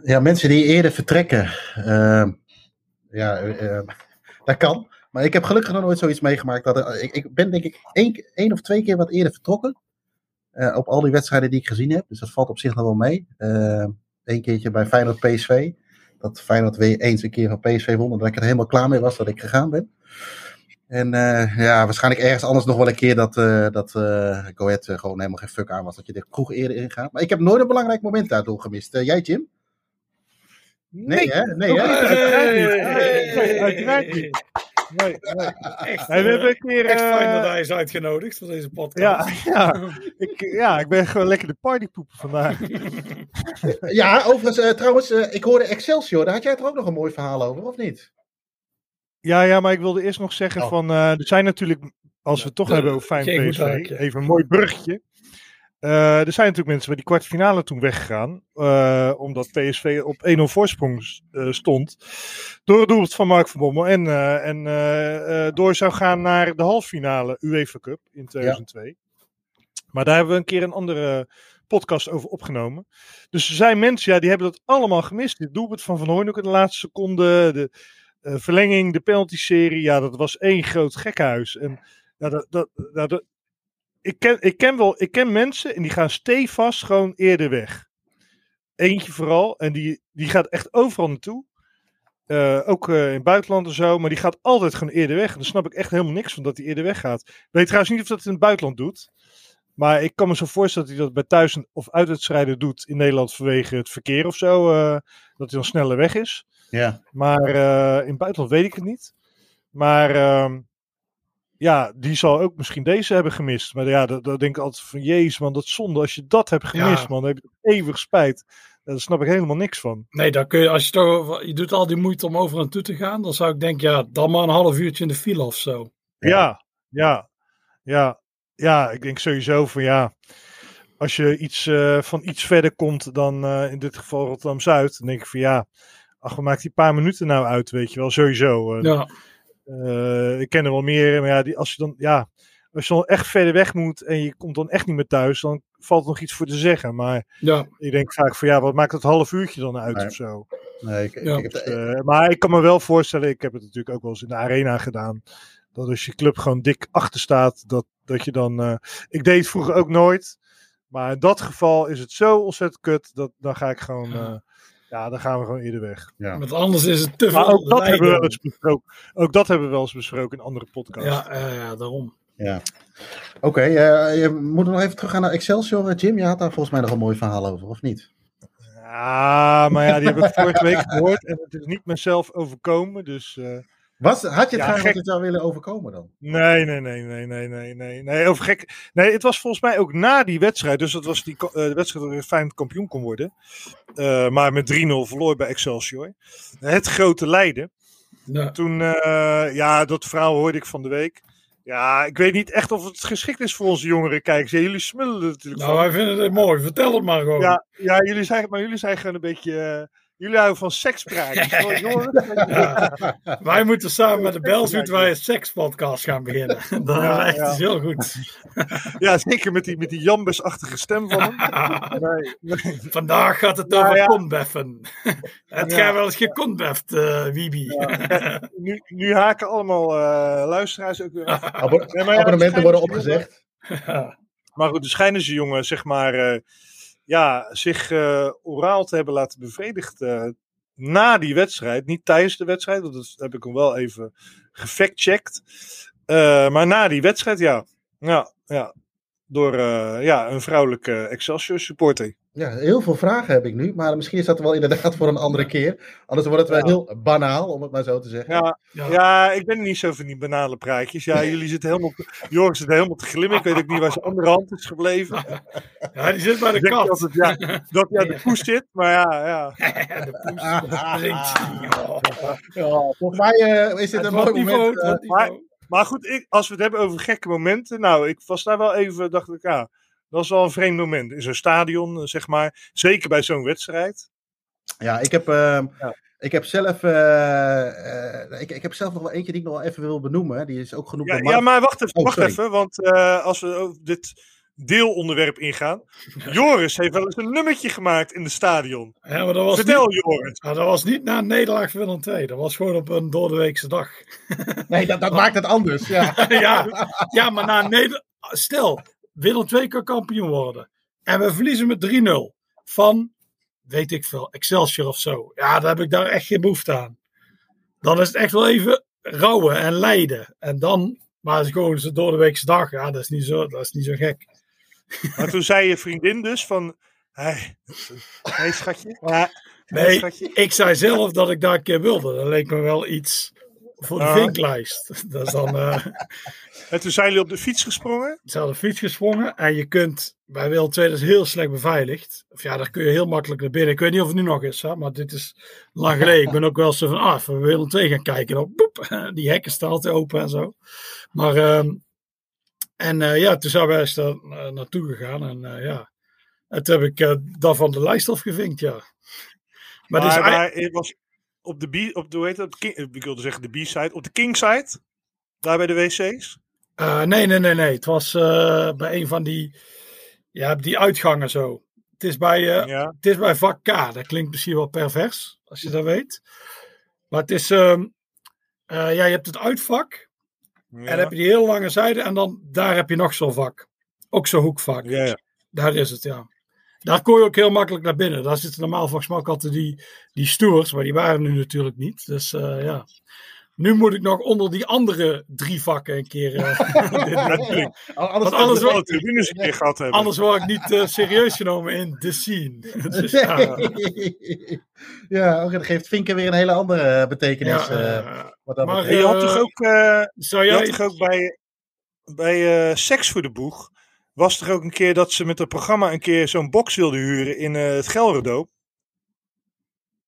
Ja, mensen die eerder vertrekken. Uh, ja, uh, dat kan. Maar ik heb gelukkig nog nooit zoiets meegemaakt. Dat, ik, ik ben denk ik één, één of twee keer wat eerder vertrokken. Uh, op al die wedstrijden die ik gezien heb. Dus dat valt op zich nog wel mee. Eén keertje bij Feyenoord PSV. Dat Feyenoord weer eens een keer van PSV won. Dat ik er helemaal klaar mee was dat ik gegaan ben. En ja, waarschijnlijk ergens anders nog wel een keer dat, dat Go Ahead gewoon helemaal geen fuck aan was. Dat je er kroeg eerder in gaat. Maar ik heb nooit een belangrijk moment daardoor gemist. jij Jim? Nee, hè? Nee, hè? Uiteraard niet. Nee, nee. Hey, we hebben een keer. Echt fijn dat hij is uitgenodigd voor deze podcast. ja, ik, ja, ik ben gewoon lekker de partypoepen vandaag. ja, overigens, uh, trouwens, uh, ik hoorde Excelsior. Daar had jij toch ook nog een mooi verhaal over, of niet? Ja, ja, maar ik wilde eerst nog zeggen: oh. van. Uh, er zijn natuurlijk, als we het toch de, hebben over fijn PSV, even een mooi bruggetje. Uh, er zijn natuurlijk mensen bij die kwartfinale toen weggegaan. Uh, omdat PSV op 1-0 voorsprong uh, stond. Door het doelpunt van Mark van Bommel. En, en door zou gaan naar de halffinale UEFA Cup in 2002. Ja. Maar daar hebben we een keer een andere podcast over opgenomen. Dus er zijn mensen, ja, die hebben dat allemaal gemist. Het doelpunt van Van Hooydonk in de laatste seconde. De verlenging, de penalty-serie. Ja, dat was één groot gekhuis. En ja, dat, dat, dat, ik ken, ik, ken wel, ik ken mensen en die gaan stevast gewoon eerder weg. Eentje vooral. En die, die gaat echt overal naartoe. Eh, ook eh, in het buitenland en zo. Maar die gaat altijd gewoon eerder weg. En daar snap ik echt helemaal niks van dat hij eerder weg Ik weet trouwens niet of dat in het buitenland doet. Maar ik kan me zo voorstellen dat hij dat bij thuis- of uitwedstrijden doet in Nederland vanwege het verkeer of zo. eh, dat hij dan sneller weg is. Ja. Maar in het buitenland weet ik het niet. Maar ehm, ja, die zal ook misschien deze hebben gemist. Maar ja, dan, dan denk ik altijd van, jezus man, dat zonde. Als je dat hebt gemist, Ja. man, dan heb je eeuwig spijt. Daar snap ik helemaal niks van. Nee, dan kun je, als je toch, je doet al die moeite om over en toe te gaan, dan zou ik denken, ja, dan maar een half uurtje in de file of zo. Ja, ja, ja. Ja, ik denk sowieso van ja. Als je iets, eh, van iets verder komt dan eh, in dit geval Rotterdam-Zuid, dan denk ik van ja. Ach, we maken die paar minuten nou uit, weet je wel, sowieso. Eh, Ja, eh, ik ken er wel meer, maar ja, die, als je dan, ja, als je dan echt verder weg moet en je komt dan echt niet meer thuis, dan valt er nog iets voor te zeggen. Maar ja, ik denk vaak van ja, wat maakt dat half uurtje dan uit Nee. of zo? Nee, ik, ik- Ja. ik heb Dus, de- eh, maar ik kan me wel voorstellen, ik heb het natuurlijk ook wel eens in de arena gedaan. Dat als je club gewoon dik achter staat, dat, dat je dan. eh, ik deed het vroeger ook nooit. Maar in dat geval is het zo ontzettend kut. Dat dan ga ik gewoon. Ja. Ja, dan gaan we gewoon eerder weg. ja. want anders is het te Maar veel ook dat, hebben we wel eens besproken. ook dat hebben we wel eens besproken in andere podcasts. Ja, eh, ja, daarom. Ja. Oké, eh, je moet nog even teruggaan naar Excelsior. eh, Jim, je had daar volgens mij nog een mooi verhaal over, of niet? Ja, maar ja, die heb ik vorige week gehoord. En het is niet mezelf overkomen. Dus. eh, Was, had je het Ja, graag gek. dat het zou willen overkomen dan? Nee, nee, nee, nee, nee, nee, nee, nee, over gek. Nee, het was volgens mij ook na die wedstrijd. Dus dat was die, eh, de wedstrijd waarin Feyenoord kampioen kon worden. Eh, maar met 3-0 verloor bij Excelsior. Het grote lijden. Ja. Toen, eh, ja, dat verhaal hoorde ik van de week. Ja, ik weet niet echt of het geschikt is voor onze jongere kijkers. Ja, jullie smullen er natuurlijk Nou, van. wij vinden het mooi. Vertel het maar gewoon. Ja, ja jullie zijn, maar jullie zijn gewoon een beetje... eh, jullie houden van jongens. Ja. Wij moeten samen met de Belzoet wij een sekspodcast gaan beginnen. Dat Ja, is ja. is heel goed. Ja, zeker met die, met die jambusachtige stem van hem. Nee, nee. Vandaag gaat het Ja, over ja. konbeffen. Het Ja. gaat wel eens gekonbeft, eh Wibi. nu, nu haken allemaal eh, luisteraars ook weer af. Abonnementen worden ze opgezegd. Maar goed, er schijnen ze jongen, zeg maar, eh, ja, zich eh, oraal te hebben laten bevredigd eh, na die wedstrijd. Niet tijdens de wedstrijd, want dat heb ik hem wel even gefactcheckt. Eh maar na die wedstrijd, ja. Ja, ja. Door ja, een vrouwelijke Excelsior supporter. Ja, heel veel vragen heb ik nu, maar misschien is dat wel inderdaad voor een andere keer. Anders wordt het wel Ja. heel banaal, om het maar zo te zeggen. Ja, Ja. ja. ik ben niet zo van die banale praatjes. Ja, jullie zitten helemaal, Joris zit helemaal te glimmen. Ik weet ook niet waar zijn andere hand is gebleven. Ja, die zit bij de kat. dat het, ja, dat hij aan de poes zit, maar ja, ja. de poes drinkt. Ja, volgens mij eh, is dit Het een mooi niveau, moment. eh, niveau. Maar goed, ik, als we het hebben over gekke momenten. Nou, ik was daar wel even, dacht ik, ja, dat is wel een vreemd moment. In zo'n stadion, eh, zeg maar. Zeker bij zo'n wedstrijd. Ja, ik heb, ehm, Ja. ik heb zelf, eh, eh, ik, ik heb zelf nog wel eentje die ik nog wel even wil benoemen. Die is ook genoemd Ja, ja maar wacht even, Oh, wacht sorry. even want eh, als we over dit deelonderwerp ingaan. Joris heeft wel eens een nummertje gemaakt in het stadion. Ja, maar dat was, Vertel, niet, Joris. dat was niet na een nederlaag Willem II. Dat was gewoon op een doordeweekse dag. Nee, dat, dat maakt het anders. Ja. ja, ja, maar na een neder... Stel, Willem II kan kampioen worden. En we verliezen met 3-0 van, weet ik veel, Excelsior of zo. Ja, dan heb ik daar echt geen behoefte aan. Dan is het echt wel even rouwen en lijden. En dan, maar het is gewoon zo'n doordeweekse dag. Ja, dat is niet zo, dat is niet zo gek. Maar toen zei je vriendin dus van... Hey, hey schatje. Ja, hey, Nee, schatje. ik zei zelf dat ik daar een keer wilde. Dat leek me wel iets voor de Ah. vinklijst. Dat is dan... eh, En toen zijn jullie op de fiets gesprongen. Ze hadden fiets gesprongen en je kunt bij II, dat is heel slecht beveiligd. Of ja, daar kun je heel makkelijk naar binnen. Ik weet niet of het nu nog is, hè, maar dit is lang geleden. Ik ben ook wel zo van, ah, bij Willem II gaan kijken. Dan, boep, die hekken staan altijd open en zo. Maar, ehm, en eh, ja, toen zijn wij eens daar eh, naartoe gegaan en ja. En toen heb ik dat van de lijst afgevinkt, ja. Maar, Maar, maar het was op de, B, op de, hoe heet dat? King- ik wilde zeggen de B-side. Op de king-side. Daar bij de wc's. Eh, nee, nee, nee, nee. Het was eh, bij een van die, ja, die uitgangen zo. Het is bij, eh, Ja. het is bij vak K. Dat klinkt misschien wel pervers, als je dat weet. Maar het is, ehm, eh, ja, je hebt het uitvak. Ja. En dan heb je die heel lange zijde. En dan daar heb je nog zo'n vak. Ook zo'n hoekvak. Ja, ja. Daar is het, ja. Daar kon je ook heel makkelijk naar binnen. Daar zitten normaal volgens mij ook altijd die, die stewards, maar die waren nu natuurlijk niet. Dus uh, ja. Nu moet ik nog onder die andere drie vakken een keer. Uh, Natuurlijk. Anders, anders wel tribunes een keer gehad hebben. Anders word ik niet uh, serieus genomen in de scene. dus, ja, ja okay, dat geeft Vinken weer een hele andere betekenis. Ja, uh, wat maar je had toch ook, zou jij... je had toch ook bij, bij Seks voor de Boeg. Was er ook een keer dat ze met het programma een keer zo'n box wilden huren in het Gelredoop?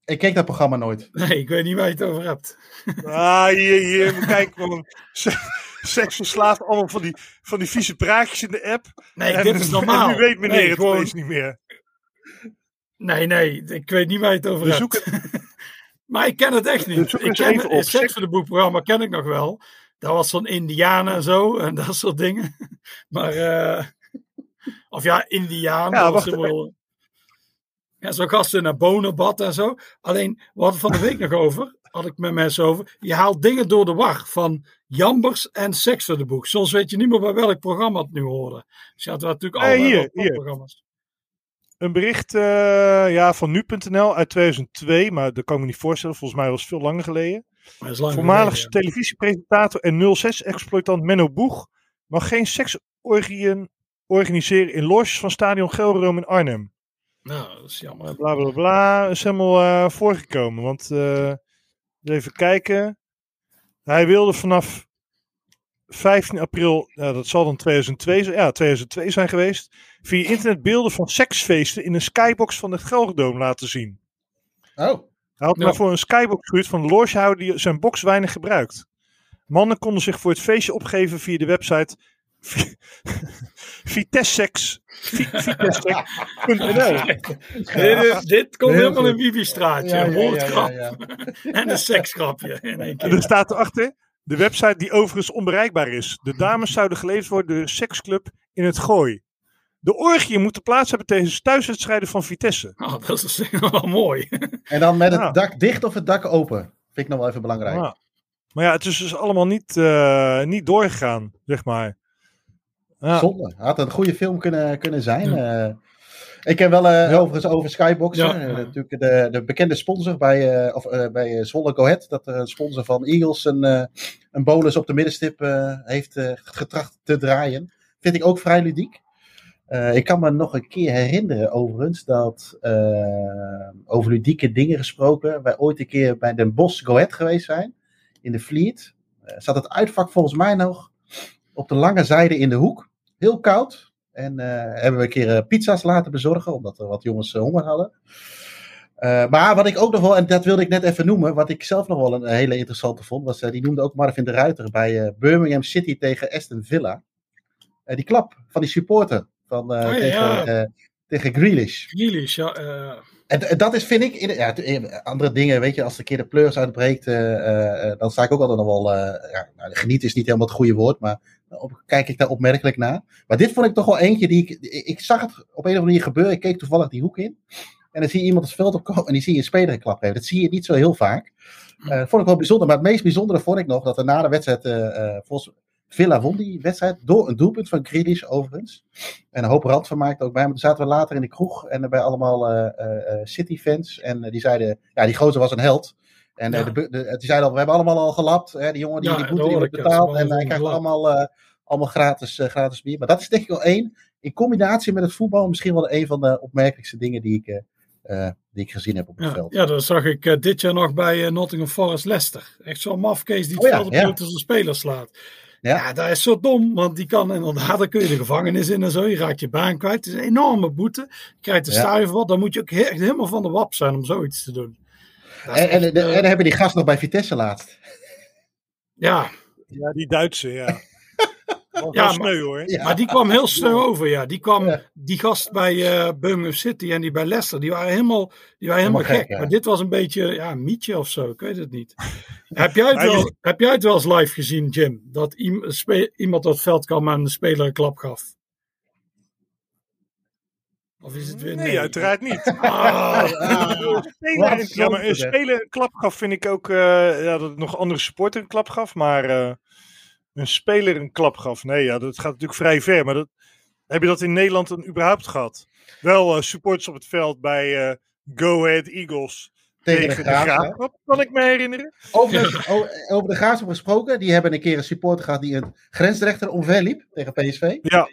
Ik keek dat programma nooit. Nee, ik weet niet waar je het over hebt. Ah, hier, hier, kijk. Seks verslaafd allemaal van die, van die vieze praatjes in de app. Nee, en, dit is normaal. En nu weet meneer nee, het gewoon... niet meer. Nee, nee, ik weet niet waar je het over hebt. maar ik ken het echt niet. Ik ken het Seks voor de boekprogramma ken ik nog wel. Dat was van Indianen en zo en dat soort dingen. Maar, uh, of ja, Indianen. Ja, wacht, wel... Ja, zo gasten naar bonenbad en zo. Alleen, we hadden van de week nog over, had ik met mensen over. Je haalt dingen door de war van Jambers en Seks voor de Boek. Soms weet je niet meer bij welk programma het nu hoorde. Dus je had natuurlijk al hier, hier. programma's. Een bericht uh, ja, van nu.nl uit 2002, maar dat kan ik me niet voorstellen. Volgens mij was het veel langer geleden. Voormalig televisiepresentator en 06-exploitant Menno Boeg mag geen seksorgieën organiseren in loges van stadion Gelredome in Arnhem. Nou, dat is jammer. Bla bla bla. Is helemaal uh, voorgekomen. Want uh, even kijken. Hij wilde vanaf 15 april, nou, dat zal dan 2002, ja, 2002 zijn geweest. Via internet beelden van seksfeesten in een skybox van het Gelderdoom laten zien. Oh. Hij had maar voor een skybox gehuurd van de logehouder die zijn box weinig gebruikt. Mannen konden zich voor het feestje opgeven via de website Vitessex. Vitessex.nl. dit, dit komt helemaal in Wibi-straatje. Ja, een woordgrap. en een seksgrapje. In één keer. Er staat erachter. De website die overigens onbereikbaar is. De dames zouden geleverd worden door de seksclub in het Gooi. De orgie moet plaats hebben tegen thuiswedstrijden van Vitesse. Oh, dat is wel mooi. En dan met het dak dicht of het dak open? Vind ik nog wel even belangrijk. Maar ja, het is dus allemaal niet, uh, niet doorgegaan, zeg maar. Ja. Zonde. Had een goede film kunnen, kunnen zijn. Ja. Uh, ik ken wel uh, overigens over Skyboxen. Ja. Uh, natuurlijk de, de bekende sponsor bij, of, bij Zwolle Go Ahead. Dat een sponsor van Eagles een, een bonus op de middenstip heeft getracht te draaien. Vind ik ook vrij ludiek. ik kan me nog een keer herinneren overigens dat over ludieke dingen gesproken. Wij ooit een keer bij Den Bosch Go Ahead geweest zijn. In de Fleet. zat het uitvak volgens mij nog op de lange zijde in de hoek heel koud. En uh, hebben we een keer uh, pizza's laten bezorgen, omdat er wat jongens uh, honger hadden. maar wat ik ook nog wel, en dat wilde ik net even noemen, wat ik zelf nog wel een, hele interessante vond, was, die noemde ook Marvin de Ruiter bij Birmingham City tegen Aston Villa. die klap van die supporter van, oh, tegen, ja. tegen Grealish. Grealish, ja. En, dat is, vind ik, ja, andere dingen, weet je, als de keer de pleurs uitbreekt, dan sta ik ook altijd nog wel, ja, nou, genieten is niet helemaal het goede woord, maar op, kijk ik daar opmerkelijk naar. Maar dit vond ik toch wel eentje die ik. Ik zag het op een of andere manier gebeuren. Ik keek toevallig die hoek in. En dan zie je iemand het veld opkomen en die zie je een speler een klap geven. Dat zie je niet zo heel vaak. Dat vond ik wel bijzonder. Maar het meest bijzondere vond ik nog dat er na de wedstrijd. Uh, volgens Villa won die wedstrijd door een doelpunt van Grealish overigens. En een hoop randvermaakt ook bij. Maar toen zaten we later in de kroeg en bij allemaal City-fans. En die zeiden, ja, die gozer was een held. En ja. de, de, die zeiden al, we hebben allemaal al gelapt. Hè, die jongen die ja, die boete die betaald. En hij krijgt allemaal, uh, allemaal gratis, uh, gratis bier. Maar dat is denk ik wel één. In combinatie met het voetbal misschien wel een van de opmerkelijkste dingen die ik, uh, die ik gezien heb op het ja, veld. Ja, dat zag ik dit jaar nog bij Nottingham Forest Leicester. Echt zo'n mafkees die het oh, veld op ja. zijn spelers slaat. Ja. ja, dat is zo dom, want die kan inderdaad, dan kun je de gevangenis in en zo. Je raakt je baan kwijt. Het is een enorme boete. Je krijgt een ja. voor. Dan moet je ook echt helemaal van de wap zijn om zoiets te doen. En, en, en, dan hebben die gast nog bij Vitesse laatst. Ja. Ja, die Duitse, ja. ja, sneu, hoor. Ja. Maar die kwam heel sneu over, ja. Die, kwam, ja. die gast bij uh, Birmingham City en die bij Leicester, die waren helemaal, die waren helemaal, helemaal gek. gek ja. Maar dit was een beetje, ja, een mietje of zo, ik weet het niet. heb, jij het wel, heb jij het wel eens live gezien, Jim? Dat iemand op het veld kwam en de speler een klap gaf? Of is het weer nee? Nee, uiteraard niet. Spelen, ja, maar een speler een klap gaf vind ik ook uh, ja, dat nog andere supporter een klap gaf. Maar uh, een speler een klap gaf, nee, ja, dat gaat natuurlijk vrij ver. Maar dat, Heb je dat in Nederland dan überhaupt gehad? Wel uh, supporters op het veld bij uh, Go Ahead Eagles tegen, tegen de, Graafschap. kan ik me herinneren. Over, over de Graafschap gesproken, die hebben een keer een supporter gehad die een grensrechter omverliep tegen PSV. Ja.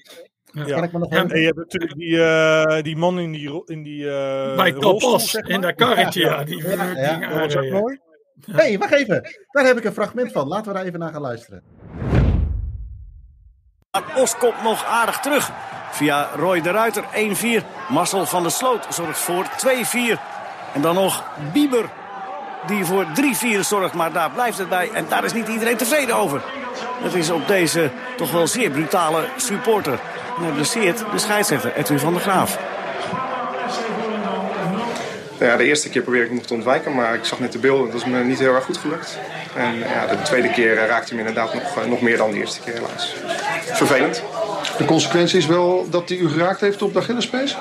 Ja. Kan ik me nog ja, en je hebt natuurlijk die, uh, die man in die, in die uh, Bij Topos, zeg in dat karretje. Ja, die ja, ja, ja. was ook mooi. Hé, hey, wacht even. Daar heb ik een fragment van. Laten we daar even naar gaan luisteren. Os komt nog aardig terug. Via Roy de Ruiter 1-4. Marcel van der Sloot zorgt voor 2-4. En dan nog Bieber die voor 3-4 zorgt. Maar daar blijft het bij. En daar is niet iedereen tevreden over. Het is op deze toch wel zeer brutale supporter. En hij blesseert de scheidsrechter Edwin van der Graaf. Ja, de eerste keer probeerde ik nog te ontwijken, maar ik zag net de beelden. Dat is me niet heel erg goed gelukt. En ja, de tweede keer raakte hij me inderdaad nog, nog meer dan de eerste keer helaas. Vervelend. De consequentie is wel dat hij u geraakt heeft op de Achillespees?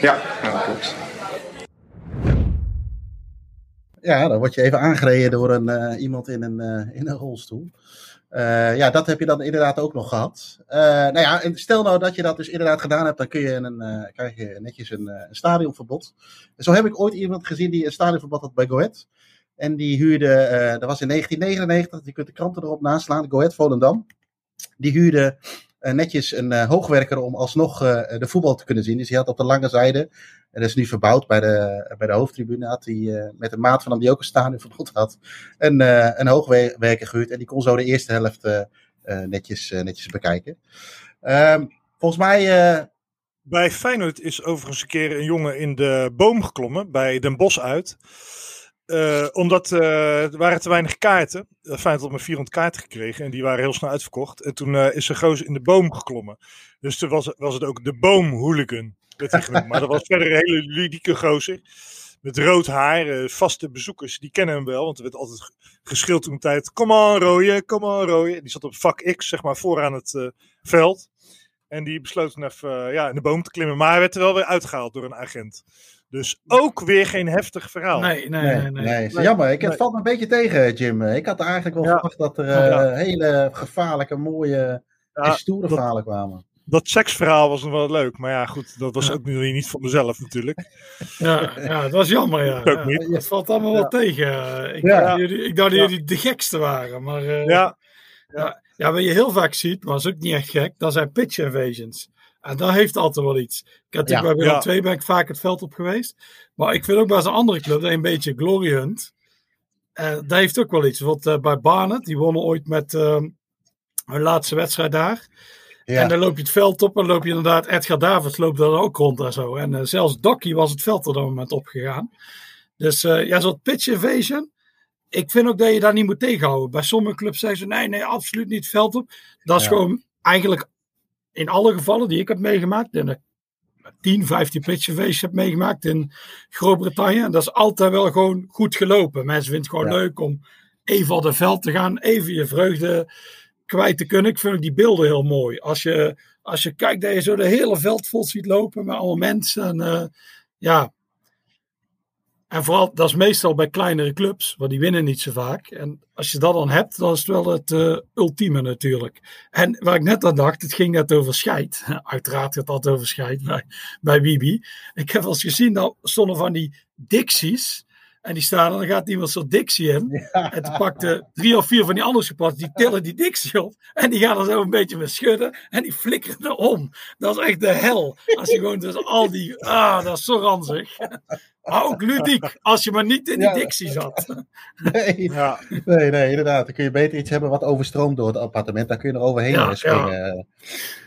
Ja, ja dat klopt. Ja, dan word je even aangereden door een, uh, iemand in een, uh, in een rolstoel. Uh, ja, dat heb je dan inderdaad ook nog gehad. nou ja, en stel nou dat je dat dus inderdaad gedaan hebt, dan kun je een, krijg je netjes een, een stadionverbod. En zo heb ik ooit iemand gezien die een stadionverbod had bij Goed. En die huurde, dat was in 1999, je kunt de kranten erop naslaan, Goed Volendam. Die huurde netjes een hoogwerker om alsnog de voetbal te kunnen zien. Dus die had op de lange zijde en dat is nu verbouwd bij de, bij de hoofdtribune. Had hij uh, met een maat van hem die ook een stadion verbod had. Een, uh, een hoogwerker gehuurd. En die kon zo de eerste helft uh, netjes, netjes bekijken. Um, volgens mij. Bij Feyenoord is overigens een keer een jongen in de boom geklommen. Bij Den Bosch uit. omdat er waren te weinig kaarten. Feyenoord had maar 400 kaarten gekregen. En die waren heel snel uitverkocht. En toen is er gozer in de boom geklommen. Dus toen was, was het ook de maar dat was verder een hele ludieke gozer. Met rood haar, uh, vaste bezoekers, die kennen hem wel. Want er werd altijd geschild toen tijd. Kom on, rooien, kom on, rooien. Die zat op vak X, zeg maar, vooraan het uh, veld. En die besloot even uh, ja, in de boom te klimmen. Maar hij werd er wel weer uitgehaald door een agent. Dus ook weer geen heftig verhaal. Nee, nee, nee. nee, nee. nee. Jammer, ik, het valt me een beetje tegen, Jim. Ik had eigenlijk wel verwacht dat er ja. hele gevaarlijke, mooie ja, en stoere verhalen kwamen dat seksverhaal was nog wel leuk. Maar ja, goed, dat was ook nu niet voor mezelf natuurlijk. Ja, ja dat was jammer. Ja. Ook niet. Het valt allemaal wel tegen. Ik, dacht jullie, ik dacht dat jullie de gekste waren. Maar uh, ja. Ja. ja, wat je heel vaak ziet, maar is ook niet echt gek, dat zijn pitch invasions. En dat heeft altijd wel iets. Ik heb natuurlijk bij Willem II ben ik vaak het veld op geweest. Maar ik vind ook bij zijn andere club een beetje glory hunt. Uh, dat heeft ook wel iets. Want uh, bij Barnet, die wonnen ooit met hun laatste wedstrijd daar. En dan loop je het veld op en loop je inderdaad, Edgar Davids loopt er ook rond en zo. En uh, zelfs Dokkie was het veld op dat moment opgegaan. Dus uh, ja, zo'n pitch invasion. Ik vind ook dat je daar niet moet tegenhouden. Bij sommige clubs zeggen ze nee, nee, absoluut niet het veld op. Dat is gewoon eigenlijk in alle gevallen die ik heb meegemaakt. In de 10, 15 pitch invasions heb meegemaakt in Groot-Brittannië. En dat is altijd wel gewoon goed gelopen. Mensen vinden het gewoon leuk om even op het veld te gaan. Even je vreugde kwijt te kunnen. Ik vind die beelden heel mooi. Als je, als je kijkt dat je zo de hele veld vol ziet lopen met allemaal mensen. En, uh, ja. En vooral, dat is meestal bij kleinere clubs, want die winnen niet zo vaak. En als je dat dan hebt, dan is het wel het uh, ultieme natuurlijk. En waar ik net aan dacht, het ging net over scheid. Uiteraard gaat altijd over scheid bij, bij Bibi. Ik heb wel eens gezien, dat stonden van die Dixies en die staan en dan gaat iemand zo Dixie in. En toen pakte drie of vier van die andere supporters, die tillen die Dixie op. En die gaan er zo een beetje mee schudden. En die flikkeren erom. Dat is echt de hel. Als je gewoon dus al die, ah, dat is zo ranzig. Maar ook ludiek, als je maar niet in die ja. Dixie zat. Nee, ja. nee, nee, inderdaad. Dan kun je beter iets hebben wat overstroomt door het appartement. Daar kun je er overheen ja, springen.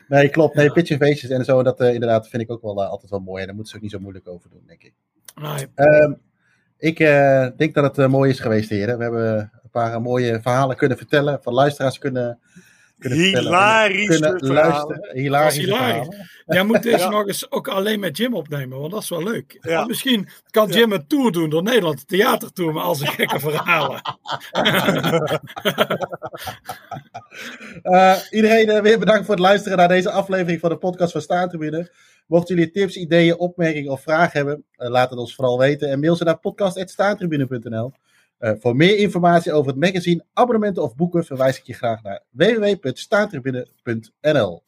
Nee, klopt. Nee, pitch feestjes en zo. Dat uh, inderdaad vind ik ook wel uh, altijd wel mooi. En daar moeten ze ook niet zo moeilijk over doen, denk ik. Nee. Um, ik uh, denk dat het uh, mooi is geweest, heren. We hebben een paar mooie verhalen kunnen vertellen. Van luisteraars kunnen, kunnen Hilarisch kunnen luisteren. Hilarisch. Jij moet deze nog eens ook alleen met Jim opnemen, want dat is wel leuk. Ja. Misschien kan Jim een tour doen door Nederland, een theatertour met al zijn gekke verhalen. uh, iedereen weer bedankt voor het luisteren naar deze aflevering van de podcast van Staantribune. Mochten jullie tips, ideeën, opmerkingen of vragen hebben, uh, laat het ons vooral weten. En mail ze naar podcast.staantribune.nl. Uh, voor meer informatie over het magazine, abonnementen of boeken verwijs ik je graag naar www.staantribune.nl.